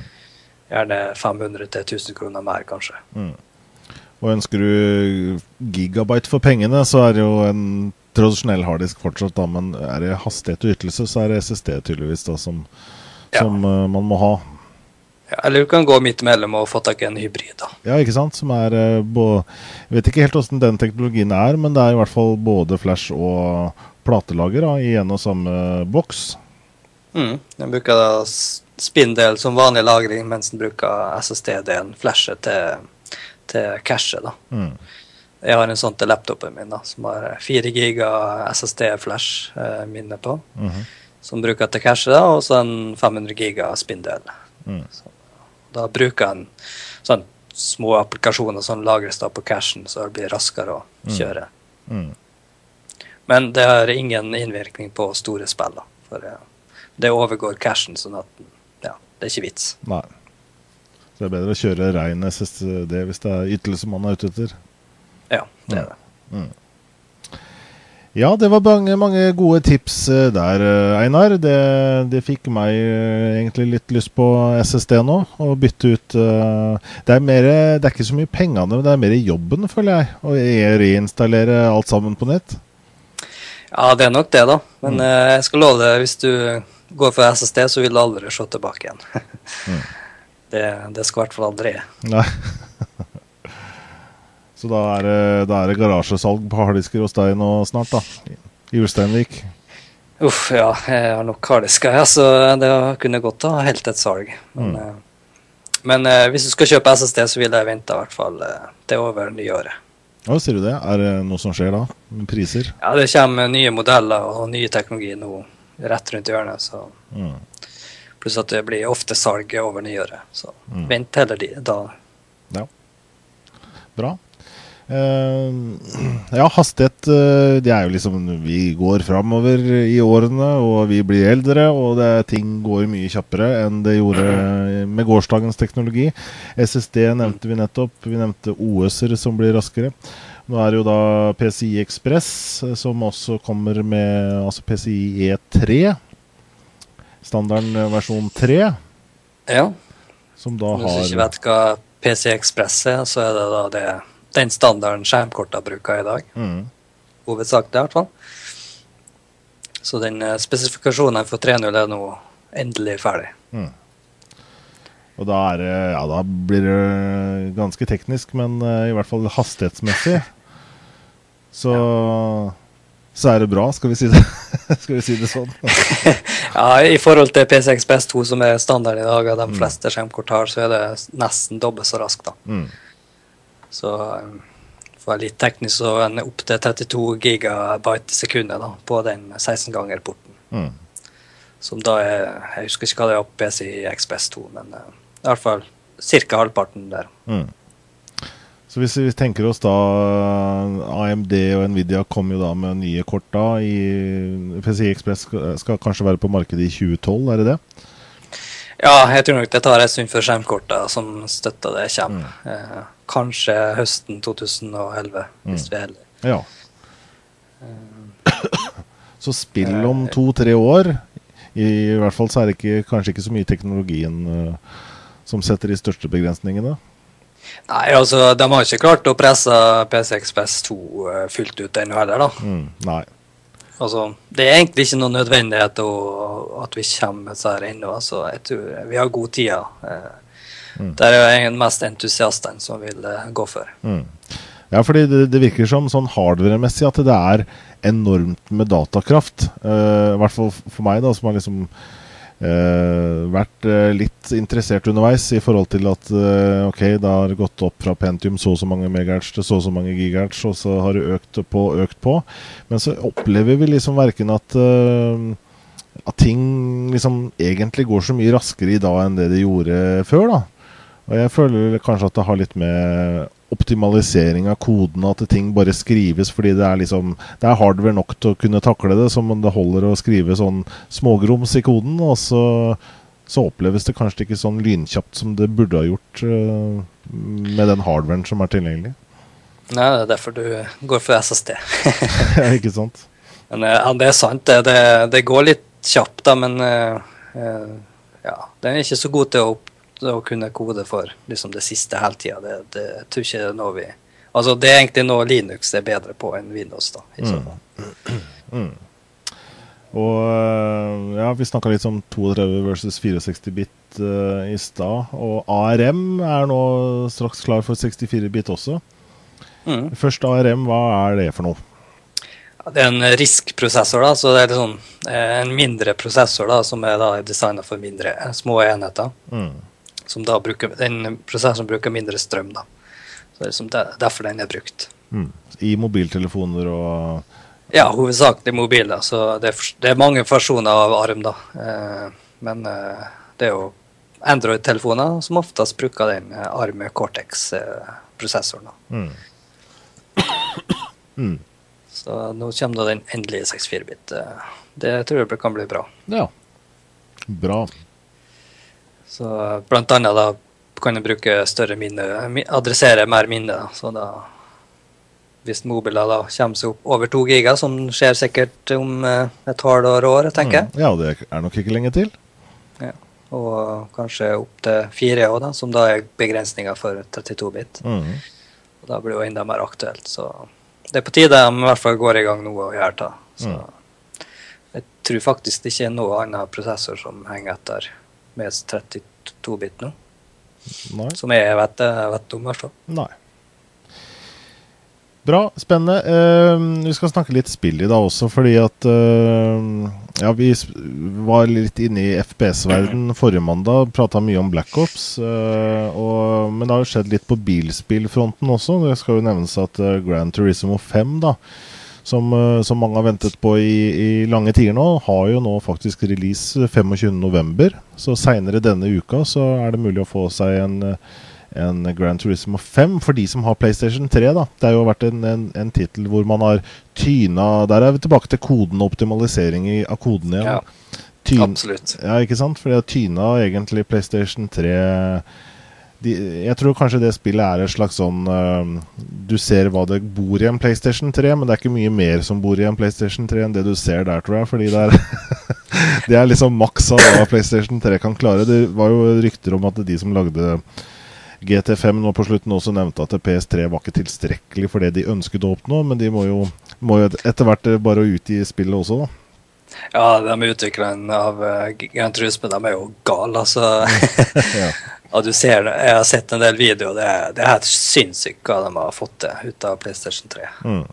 Gjerne 500 til 1000 kroner mer, kanskje. Mm. Og ønsker du gigabyte for pengene, så er det jo en tradisjonell harddisk fortsatt, da, men er det hastighet og ytelse, så er det SSD tydeligvis da som, ja. som uh, man må ha. Ja, eller du kan gå midt imellom og få tak i en hybrid. da. Ja, ikke sant. Som er uh, både, Jeg vet ikke helt hvordan den teknologien er, men det er i hvert fall både flash og platelager da, i en og samme boks. Mm. Den bruker da spinndel som vanlig lagring, mens den bruker SSD-delen, flashet, til, til cache. da. Mm. Jeg har en sånn til laptopen min da, som har 4 giga SSD-flash-minne eh, på. Mm -hmm. Som bruker til cache, da, og så en 500 giga spinndel. Mm. Da bruker en sånn små applikasjoner som lagres da på cashen, så det blir raskere å mm. kjøre. Mm. Men det har ingen innvirkning på store spill. For det overgår cashen, sånn at ja, det er ikke vits. Nei. Så det er bedre å kjøre rein SSD hvis det er ytelse man er ute etter? Ja, det er det. Mm. Ja, det var mange, mange, gode tips eh, der, eh, Einar. Det, det, fikk meg eh, egentlig litt lyst på SSD nå. Å bytte ut det er, mer, det er ikke så mye pengene, men det er mer jobben, føler jeg. Å reinstallere alt sammen på nett. Ja, det er nok det, da. Men mm. jeg skal love deg, hvis du går for SSD, så vil du aldri se tilbake igjen. mm. det, det, skal i hvert fall aldri. Nei. Så da er, det, da er det garasjesalg på harddisker hos deg nå snart, da? I Ulsteinvik? Uff, ja. Jeg har nok harddisker, ja, så det kunne godt ha helt et salg. Men, mm. uh, men uh, hvis du skal kjøpe SSD, så vil jeg vente i hvert fall til over nyåret. Hva sier du det? Er det noe som skjer da? Priser? Ja, det kommer nye modeller og nye teknologi nå rett rundt hjørnet. så... Mm. Pluss at det blir ofte salg over nyåret. Så mm. vent heller de, da. Ja. Bra. Uh, ja, hastighet uh, Det er jo liksom Vi går framover i årene, og vi blir eldre, og det, ting går mye kjappere enn det gjorde med gårsdagens teknologi. SSD nevnte vi nettopp. Vi nevnte OS-er som blir raskere. Nå er det jo da PCI Ekspress eh, som også kommer med altså PCI E3. Standarden versjon 3. Ja. Som da har Hvis du ikke vet hva PCI Ekspress er, så er det da det, den standarden skjermkorta bruker i dag. Mm. Hovedsakelig, i hvert fall. Så den eh, spesifikasjonen for 3.0 er nå endelig ferdig. Mm. Og da, er, ja, da blir det ganske teknisk, men uh, i hvert fall hastighetsmessig så, ja. så er det bra, skal vi si det, vi si det sånn. ja, i forhold til P6 PS2, som er standard i dag, og de mm. fleste skjermkort har, så er det nesten dobbelt så raskt, da. Mm. Så um, for litt teknisk, så er den opptil 32 gigabyte i sekundet da, på den 16 ganger-porten. Mm. Som da er Jeg husker ikke hva det er på PC Express 2, men uh, i hvert fall ca. halvparten der. Mm. Så hvis vi tenker oss da AMD og Nvidia kommer jo da med nye kort da i PCI Express skal, skal, kanskje være på markedet i 2012, er det det? Ja, jeg tror nok det tar en stund før skjermkortene som støtter det kommer. Mm. Eh, kanskje høsten 2011, mm. hvis vi er heldige. Ja. Uh, så spill om to-tre år. I, hvert fall så er det ikke, kanskje ikke så mye teknologien uh, som setter de største begrensningene? Nei, altså, de har ikke klart å presse PC Express 2 uh, eh, fullt ut ennå heller, da. Mm, nei. Altså, det er egentlig ikke noen nødvendighet å, at vi kommer med dette ennå. Altså, jeg tror vi har god tid. Uh, Mm. Det er jo mest entusiastene som vil uh, gå for. Mm. Ja, fordi det, det, virker som sånn hardware-messig at det er enormt med datakraft. Uh, I hvert fall for meg, da, som har liksom uh, vært uh, litt interessert underveis i forhold til at ok, da har det gått opp fra Pentium så og så mange megahertz til så og så mange gigahertz, og så har det økt på, økt på. Men så opplever vi liksom verken at at ting liksom egentlig går så mye raskere i dag enn det de gjorde før. da. Og jeg føler kanskje at det har litt med optimalisering av koden, at ting bare skrives fordi det er liksom Det er hardware nok til å kunne takle det, som det holder å skrive sånn smågrums i koden. Og så, så oppleves det kanskje ikke sånn lynkjapt som det burde ha gjort uh, med den hardwaren som er tilgjengelig. Nei, det er derfor du går for SSD. ja, ikke sant? Men ja, det er sant, det. Det, det går litt kjapt, da, men uh, ja, den er ikke så god til å opp å kunne kode for liksom det siste hele tida. Det, det jeg tror ikke det er noe vi Altså, det er egentlig noe Linux er bedre på enn Windows, da. I så fall. Mm. Mm. Og eh, ja, vi snakka litt om 32 versus 64-bit uh, i stad. Og ARM er nå straks klar for 64-bit også. Mm. Først ARM, hva er det for noe? Det er en RISK-prosessor, da, så det er liksom, en mindre prosessor da, som er designa for mindre, små enheter. Mm som da bruker, den prosessoren bruker mindre strøm. da. Så Det er liksom derfor den er brukt. Mm. I mobiltelefoner og Ja, hovedsakelig mobiler. Så det er, det er, mange versjoner av ARM, da. Eh, men eh, det er jo Android-telefoner som oftest bruker den eh, ARM Cortex-prosessoren. Mm. mm. Så nå kommer da den endelige 64-bit. Eh, det tror jeg kan bli bra. Ja. Bra. Så blant annet da kan du bruke større minne, adressere mer minne. Da. Så da hvis mobiler da kommer seg opp over to giga, som skjer sikkert om eh, et halvår år, tenker jeg. Mm, ja, det er nok ikke lenge til. Ja. Og kanskje opp til fire òg, som da er begrensninga for 32-bit. Mm. Da blir det jo enda mer aktuelt. Så det er på tide de i hvert fall går i gang nå og gjør det. Så mm. jeg tror faktisk det ikke er noe annen prosessor som henger etter med 32-bit nå. Nei. Som jeg vet, vet om, i hvert fall. Nei. Bra, spennende. Uh, vi skal snakke litt spill i dag også, fordi at uh, Ja, vi var litt inne i FPS-verden forrige mandag. Prata mye om Black Ops. Uh, og, men det har jo skjedd litt på bilspillfronten også. Det skal jo nevnes at Grand Turismo 5 da som, eh, som, mange har ventet på i, i, lange tider nå, har jo nå faktisk release 25.11. Så seinere denne uka så er det mulig å få seg en, en Grand Turismo 5 for de som har PlayStation 3. da. Det har jo vært en, en, en tittel hvor man har tyna Der er vi tilbake til koden og optimalisering av koden igjen. Ja, Tyn, absolutt. Ja, ikke sant? For de har tyna egentlig PlayStation 3 de, jeg tror kanskje det spillet er et slags sånn uh, Du ser hva det bor i en PlayStation 3, men det er ikke mye mer som bor i en PlayStation 3 enn det du ser der, tror jeg. Fordi det er, det er liksom maks av hva PlayStation 3 kan klare. Det var jo rykter om at de som lagde GT5 nå på slutten også nevnte at PS3 var ikke tilstrekkelig for det de ønsket å oppnå, men de må jo, må jo etter hvert bare utgi spillet også, da. Ja, de utviklerne av uh, Grand Turisme, de er jo gale, altså. ja. Ja, du ser det. Jeg har sett en del videoer. Det er, det er helt sinnssykt hva de har fått til ut av PlayStation 3. Mm.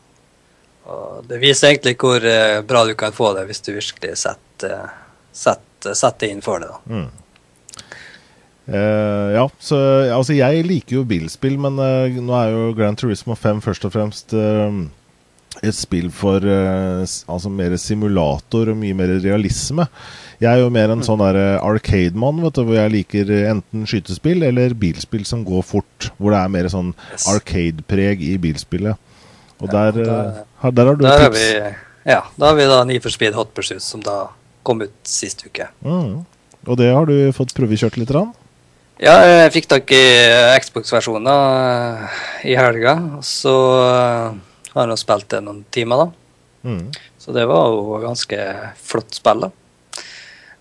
Og det viser egentlig hvor uh, bra du kan få det hvis du virkelig setter, setter, setter inn for det. da. Mm. Uh, ja, så altså jeg liker jo bilspill, men uh, nå er jo Grand Turismo 5 først og fremst et spill for altså mer simulator og mye mer realisme. Jeg er jo mer en sånn der arcade-mann, hvor jeg liker enten skytespill eller bilspill som går fort. Hvor det er mer sånn arcade-preg i bilspillet. Og der, ja, der, der, der, har du der tips. Vi, ja, da har vi da Need for Speed Hot Pursuit, som da kom ut sist uke. Mm. Og det har du fått prøvekjørt litt? Rann? Ja, jeg fikk tak i Xbox-versjonen eh, i helga. Så eh, har jeg spilt det noen timer, da. Mm. Så det var jo ganske flott spill. da.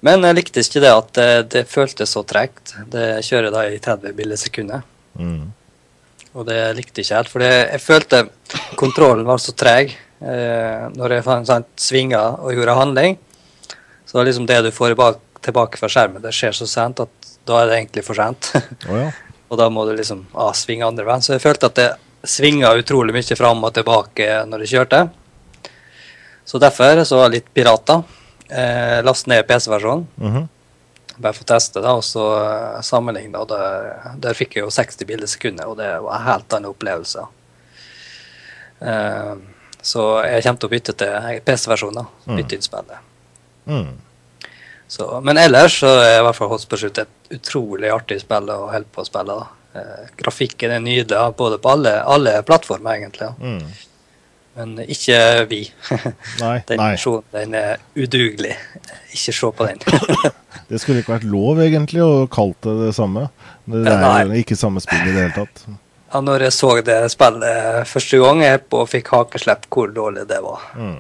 Men jeg likte ikke det at det, det føltes så tregt. Det kjører da i 30 bildesekunder. Mm. Og det likte jeg ikke helt, for jeg følte kontrollen var så treg eh, når jeg sånn, svinga og gjorde handling. Så liksom det du får tilbake fra skjermen, det skjer så sent at da er det egentlig for sent. Oh, ja. og da må du liksom ah, svinge andre veien. Så jeg følte at det svinga utrolig mye fram og tilbake når jeg kjørte. Så derfor så var jeg litt pirater. Eh, laste ned PC-versjonen. Mm -hmm. Bare for å teste, da, og så uh, sammenligne. Og der, der, fikk jeg jo 60 bilder i sekundet, og det var en helt annen opplevelse. Eh, så jeg kommer til å bytte til PC-versjonen. Mm. Bytte innspillet. Mm. Så, men ellers så er i hvert fall Hot Pursuit et utrolig artig spill å holde på å spille. da. Eh, grafikken er nydelig både på alle, alle plattformer, egentlig. Mm. Men ikke vi. Nei, den nei. Personen, den er udugelig. Ikke se på den. det skulle ikke vært lov, egentlig, å kalle det det samme. Det er nei. ikke samme spill i det hele tatt. Ja, når jeg så det spillet første gang jeg på fikk hakeslepp, hvor dårlig det var. Mm.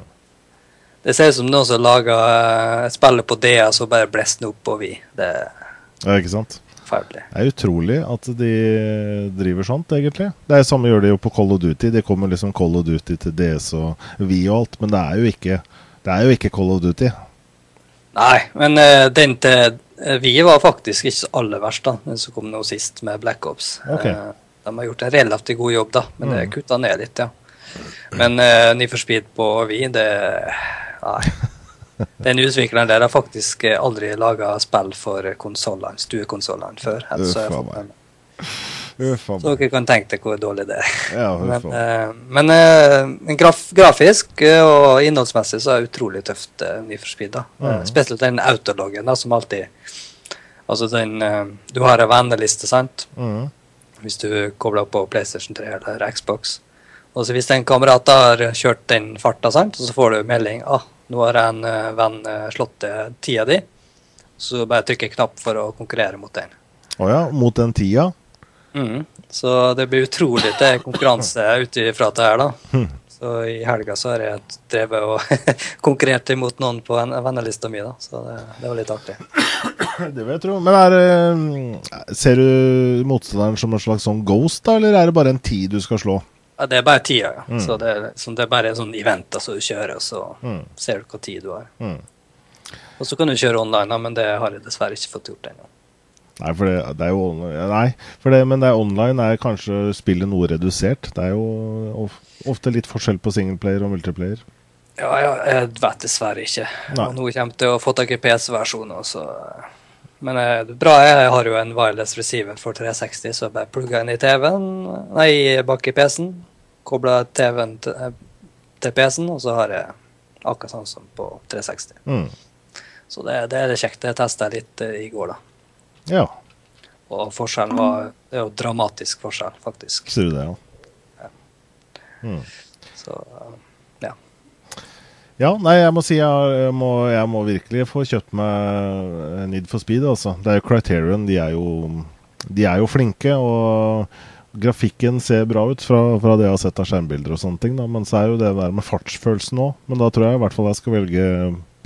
Det ser ut som noen som laga uh, spillet på DS så bare blåste opp på vi. Det ja, ikke sant? Forferdelig. Det er utrolig at de driver sånt, egentlig. Det er samme gjør de jo på Call of Duty. Det kommer liksom Call of Duty til DS og vi og alt, men det er jo ikke, det er jo ikke Call of Duty. Nei, men uh, den til vi var faktisk ikke så aller verst, da. Den som kom nå sist med Black Ops. Okay. Uh, de har gjort en relativt god jobb, da, men mm. det er kutta ned litt, ja. Men uh, Need for Speed på vi, det Nei. Den utvikleren der har faktisk aldri laga spill for konsollene, stuekonsollene før. Så, så dere kan tenke dere hvor dårlig det er. Ja, men uh, men uh, graf grafisk og innholdsmessig så er det utrolig tøft uh, Need for Speed. da. Mm. spesielt den autologgen da, som alltid Altså den Du har en venneliste, sant? Mm. Hvis du kobler opp på PlayStation 3 eller Xbox. Og så Hvis en kamerat har kjørt den farta, sant? så får du melding ah, nå har en uh, venn uh, slått til tida di, så bare trykker jeg knapp for å konkurrere mot den. Å oh ja, mot den tida? Mm. Så det blir utrolig til konkurranse ut ifra det her, da. Hm. Så i helga så har jeg drevet og konkurrert imot noen på vennelista mi, da. Så det, det, var litt artig. Det vil jeg tro. Men er, ser du motstanderen som en slags sånn ghost, da, eller er det bare en tid du skal slå? Ja, det er bare tida, ja. Mm. Så, det, så det, er bare sånn event som altså, du kjører, og så mm. ser du hva tid du har. Mm. Og så kan du kjøre online, men det har jeg dessverre ikke fått gjort ennå. Nei, for det, det, er jo Nei, for det, men det er online er kanskje spillet noe redusert. Det er jo ofte litt forskjell på singleplayer og multiplayer. Ja, ja, jeg vet dessverre ikke. Nei. Og nå kommer til å få tak i PC-versjonen. så... Men det er bra, jeg har jo en wireless receiver for 360, så jeg bare plugger inn i TV-en, nei, bak i PC-en. Kobla TV-en til, eh, til PC-en, og så har jeg akkurat sånn som på 360. Mm. Så det, det, er kjekt. Det testa jeg litt uh, i går, da. Ja. Og forskjellen var Det er jo dramatisk forskjell, faktisk. Ser du det, ja? ja. Mm. Så ja, nei, jeg må si jeg må, jeg må virkelig få kjøpt meg Need for Speed. Altså. Det er jo Criterion. De er jo, de er jo flinke. Og grafikken ser bra ut fra, fra, det jeg har sett av skjermbilder og sånne ting. Da. Men så er jo det der med fartsfølelsen òg. Men da tror jeg i hvert fall jeg skal velge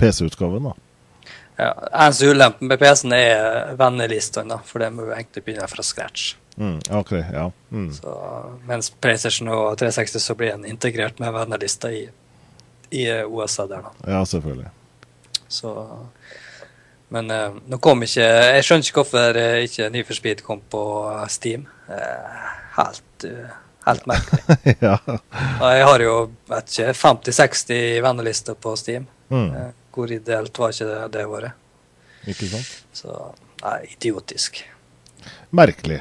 PC-utgaven, da. Ja, Eneste ulempen med PC-en er vennelistene, for det må jo egentlig begynne fra scratch. Mm, ok, ja. Mm. Så, mens PlayStation og 360 så blir en integrert med vennelista i i USA der, da. Ja, selvfølgelig. Så Men uh, nå kom ikke Jeg skjønner ikke hvorfor uh, ikke Need for Speed kom på Steam. Uh, helt, helt merkelig. ja. Jeg har jo vet ikke, 50-60 vennelister på Steam. Mm. hvor ideelt var ikke det det året? Ikke sant? Så nei, idiotisk. Merkelig.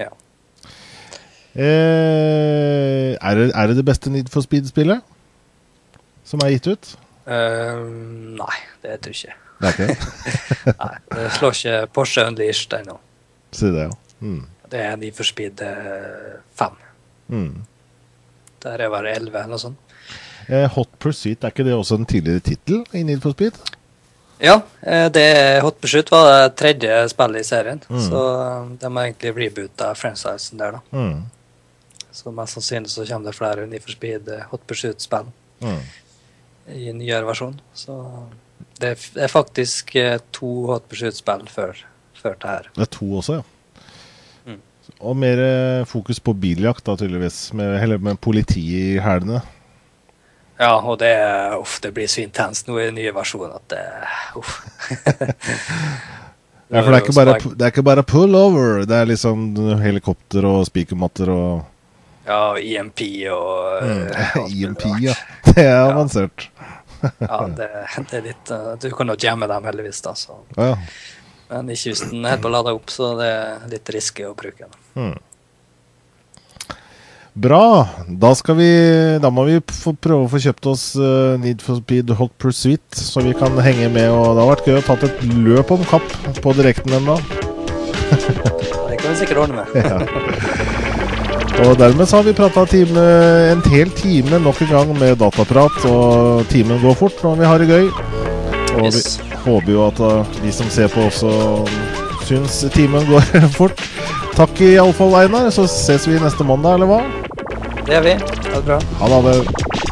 Ja. Eh, er, det, er, det, det beste Need for Speed-spillet? som er gitt ut? Uh, nei, det tror jeg ikke. Det er ikke nei, det slår ikke Porsche Unleashed ennå. Si det, ja. Mm. Det er Need for Speed 5. Mm. Der er bare 11 eller noe sånt. Eh, Hot Pursuit, er ikke det også en tidligere tittel i Need for Speed? Ja, eh, det Hot Pursuit var det tredje spillet i serien. Mm. Så eh, de har egentlig reboota franchisen der, da. Mm. Så mest sannsynlig så kommer det flere Need for Speed Hot Pursuit-spill. Mm i en nyere versjon. Så det er faktisk eh, to Hot Pursuit-spill før, før det her. Det er to også, ja. Og mer eh, fokus på biljakt, da, tydeligvis. Med, heller med politi i hælene. Ja, og det, uff, det blir så intenst nå i den nye versjonen at det Uff. Ja, for det er, bare, det er ikke bare pull over. Det er liksom helikopter og spikermatter og Ja, IMP og mm. IMP, ja. Det er avansert. ja, det, det, er litt uh, Du kan jo jamme dem, heldigvis, da. Så. Ja. Men ikke hvis den er helt på lada opp, så det er litt risky å bruke den. Hmm. Bra. Da, skal vi, da må vi prøve å få kjøpt oss uh, Need for Speed Hot Pursuit, så vi kan henge med. Og det har vært gøy å tatt et løp om kapp på direkten ennå. det kan vi sikkert ordne med. ja. Og dermed så har vi prata en hel time nok en gang med dataprat, og timen går fort når vi har det gøy. Og yes. vi håper jo at de som ser på, også syns timen går fort. Takk iallfall, Einar. Så ses vi neste mandag, eller hva? Det gjør vi. Ha det bra. Ha det.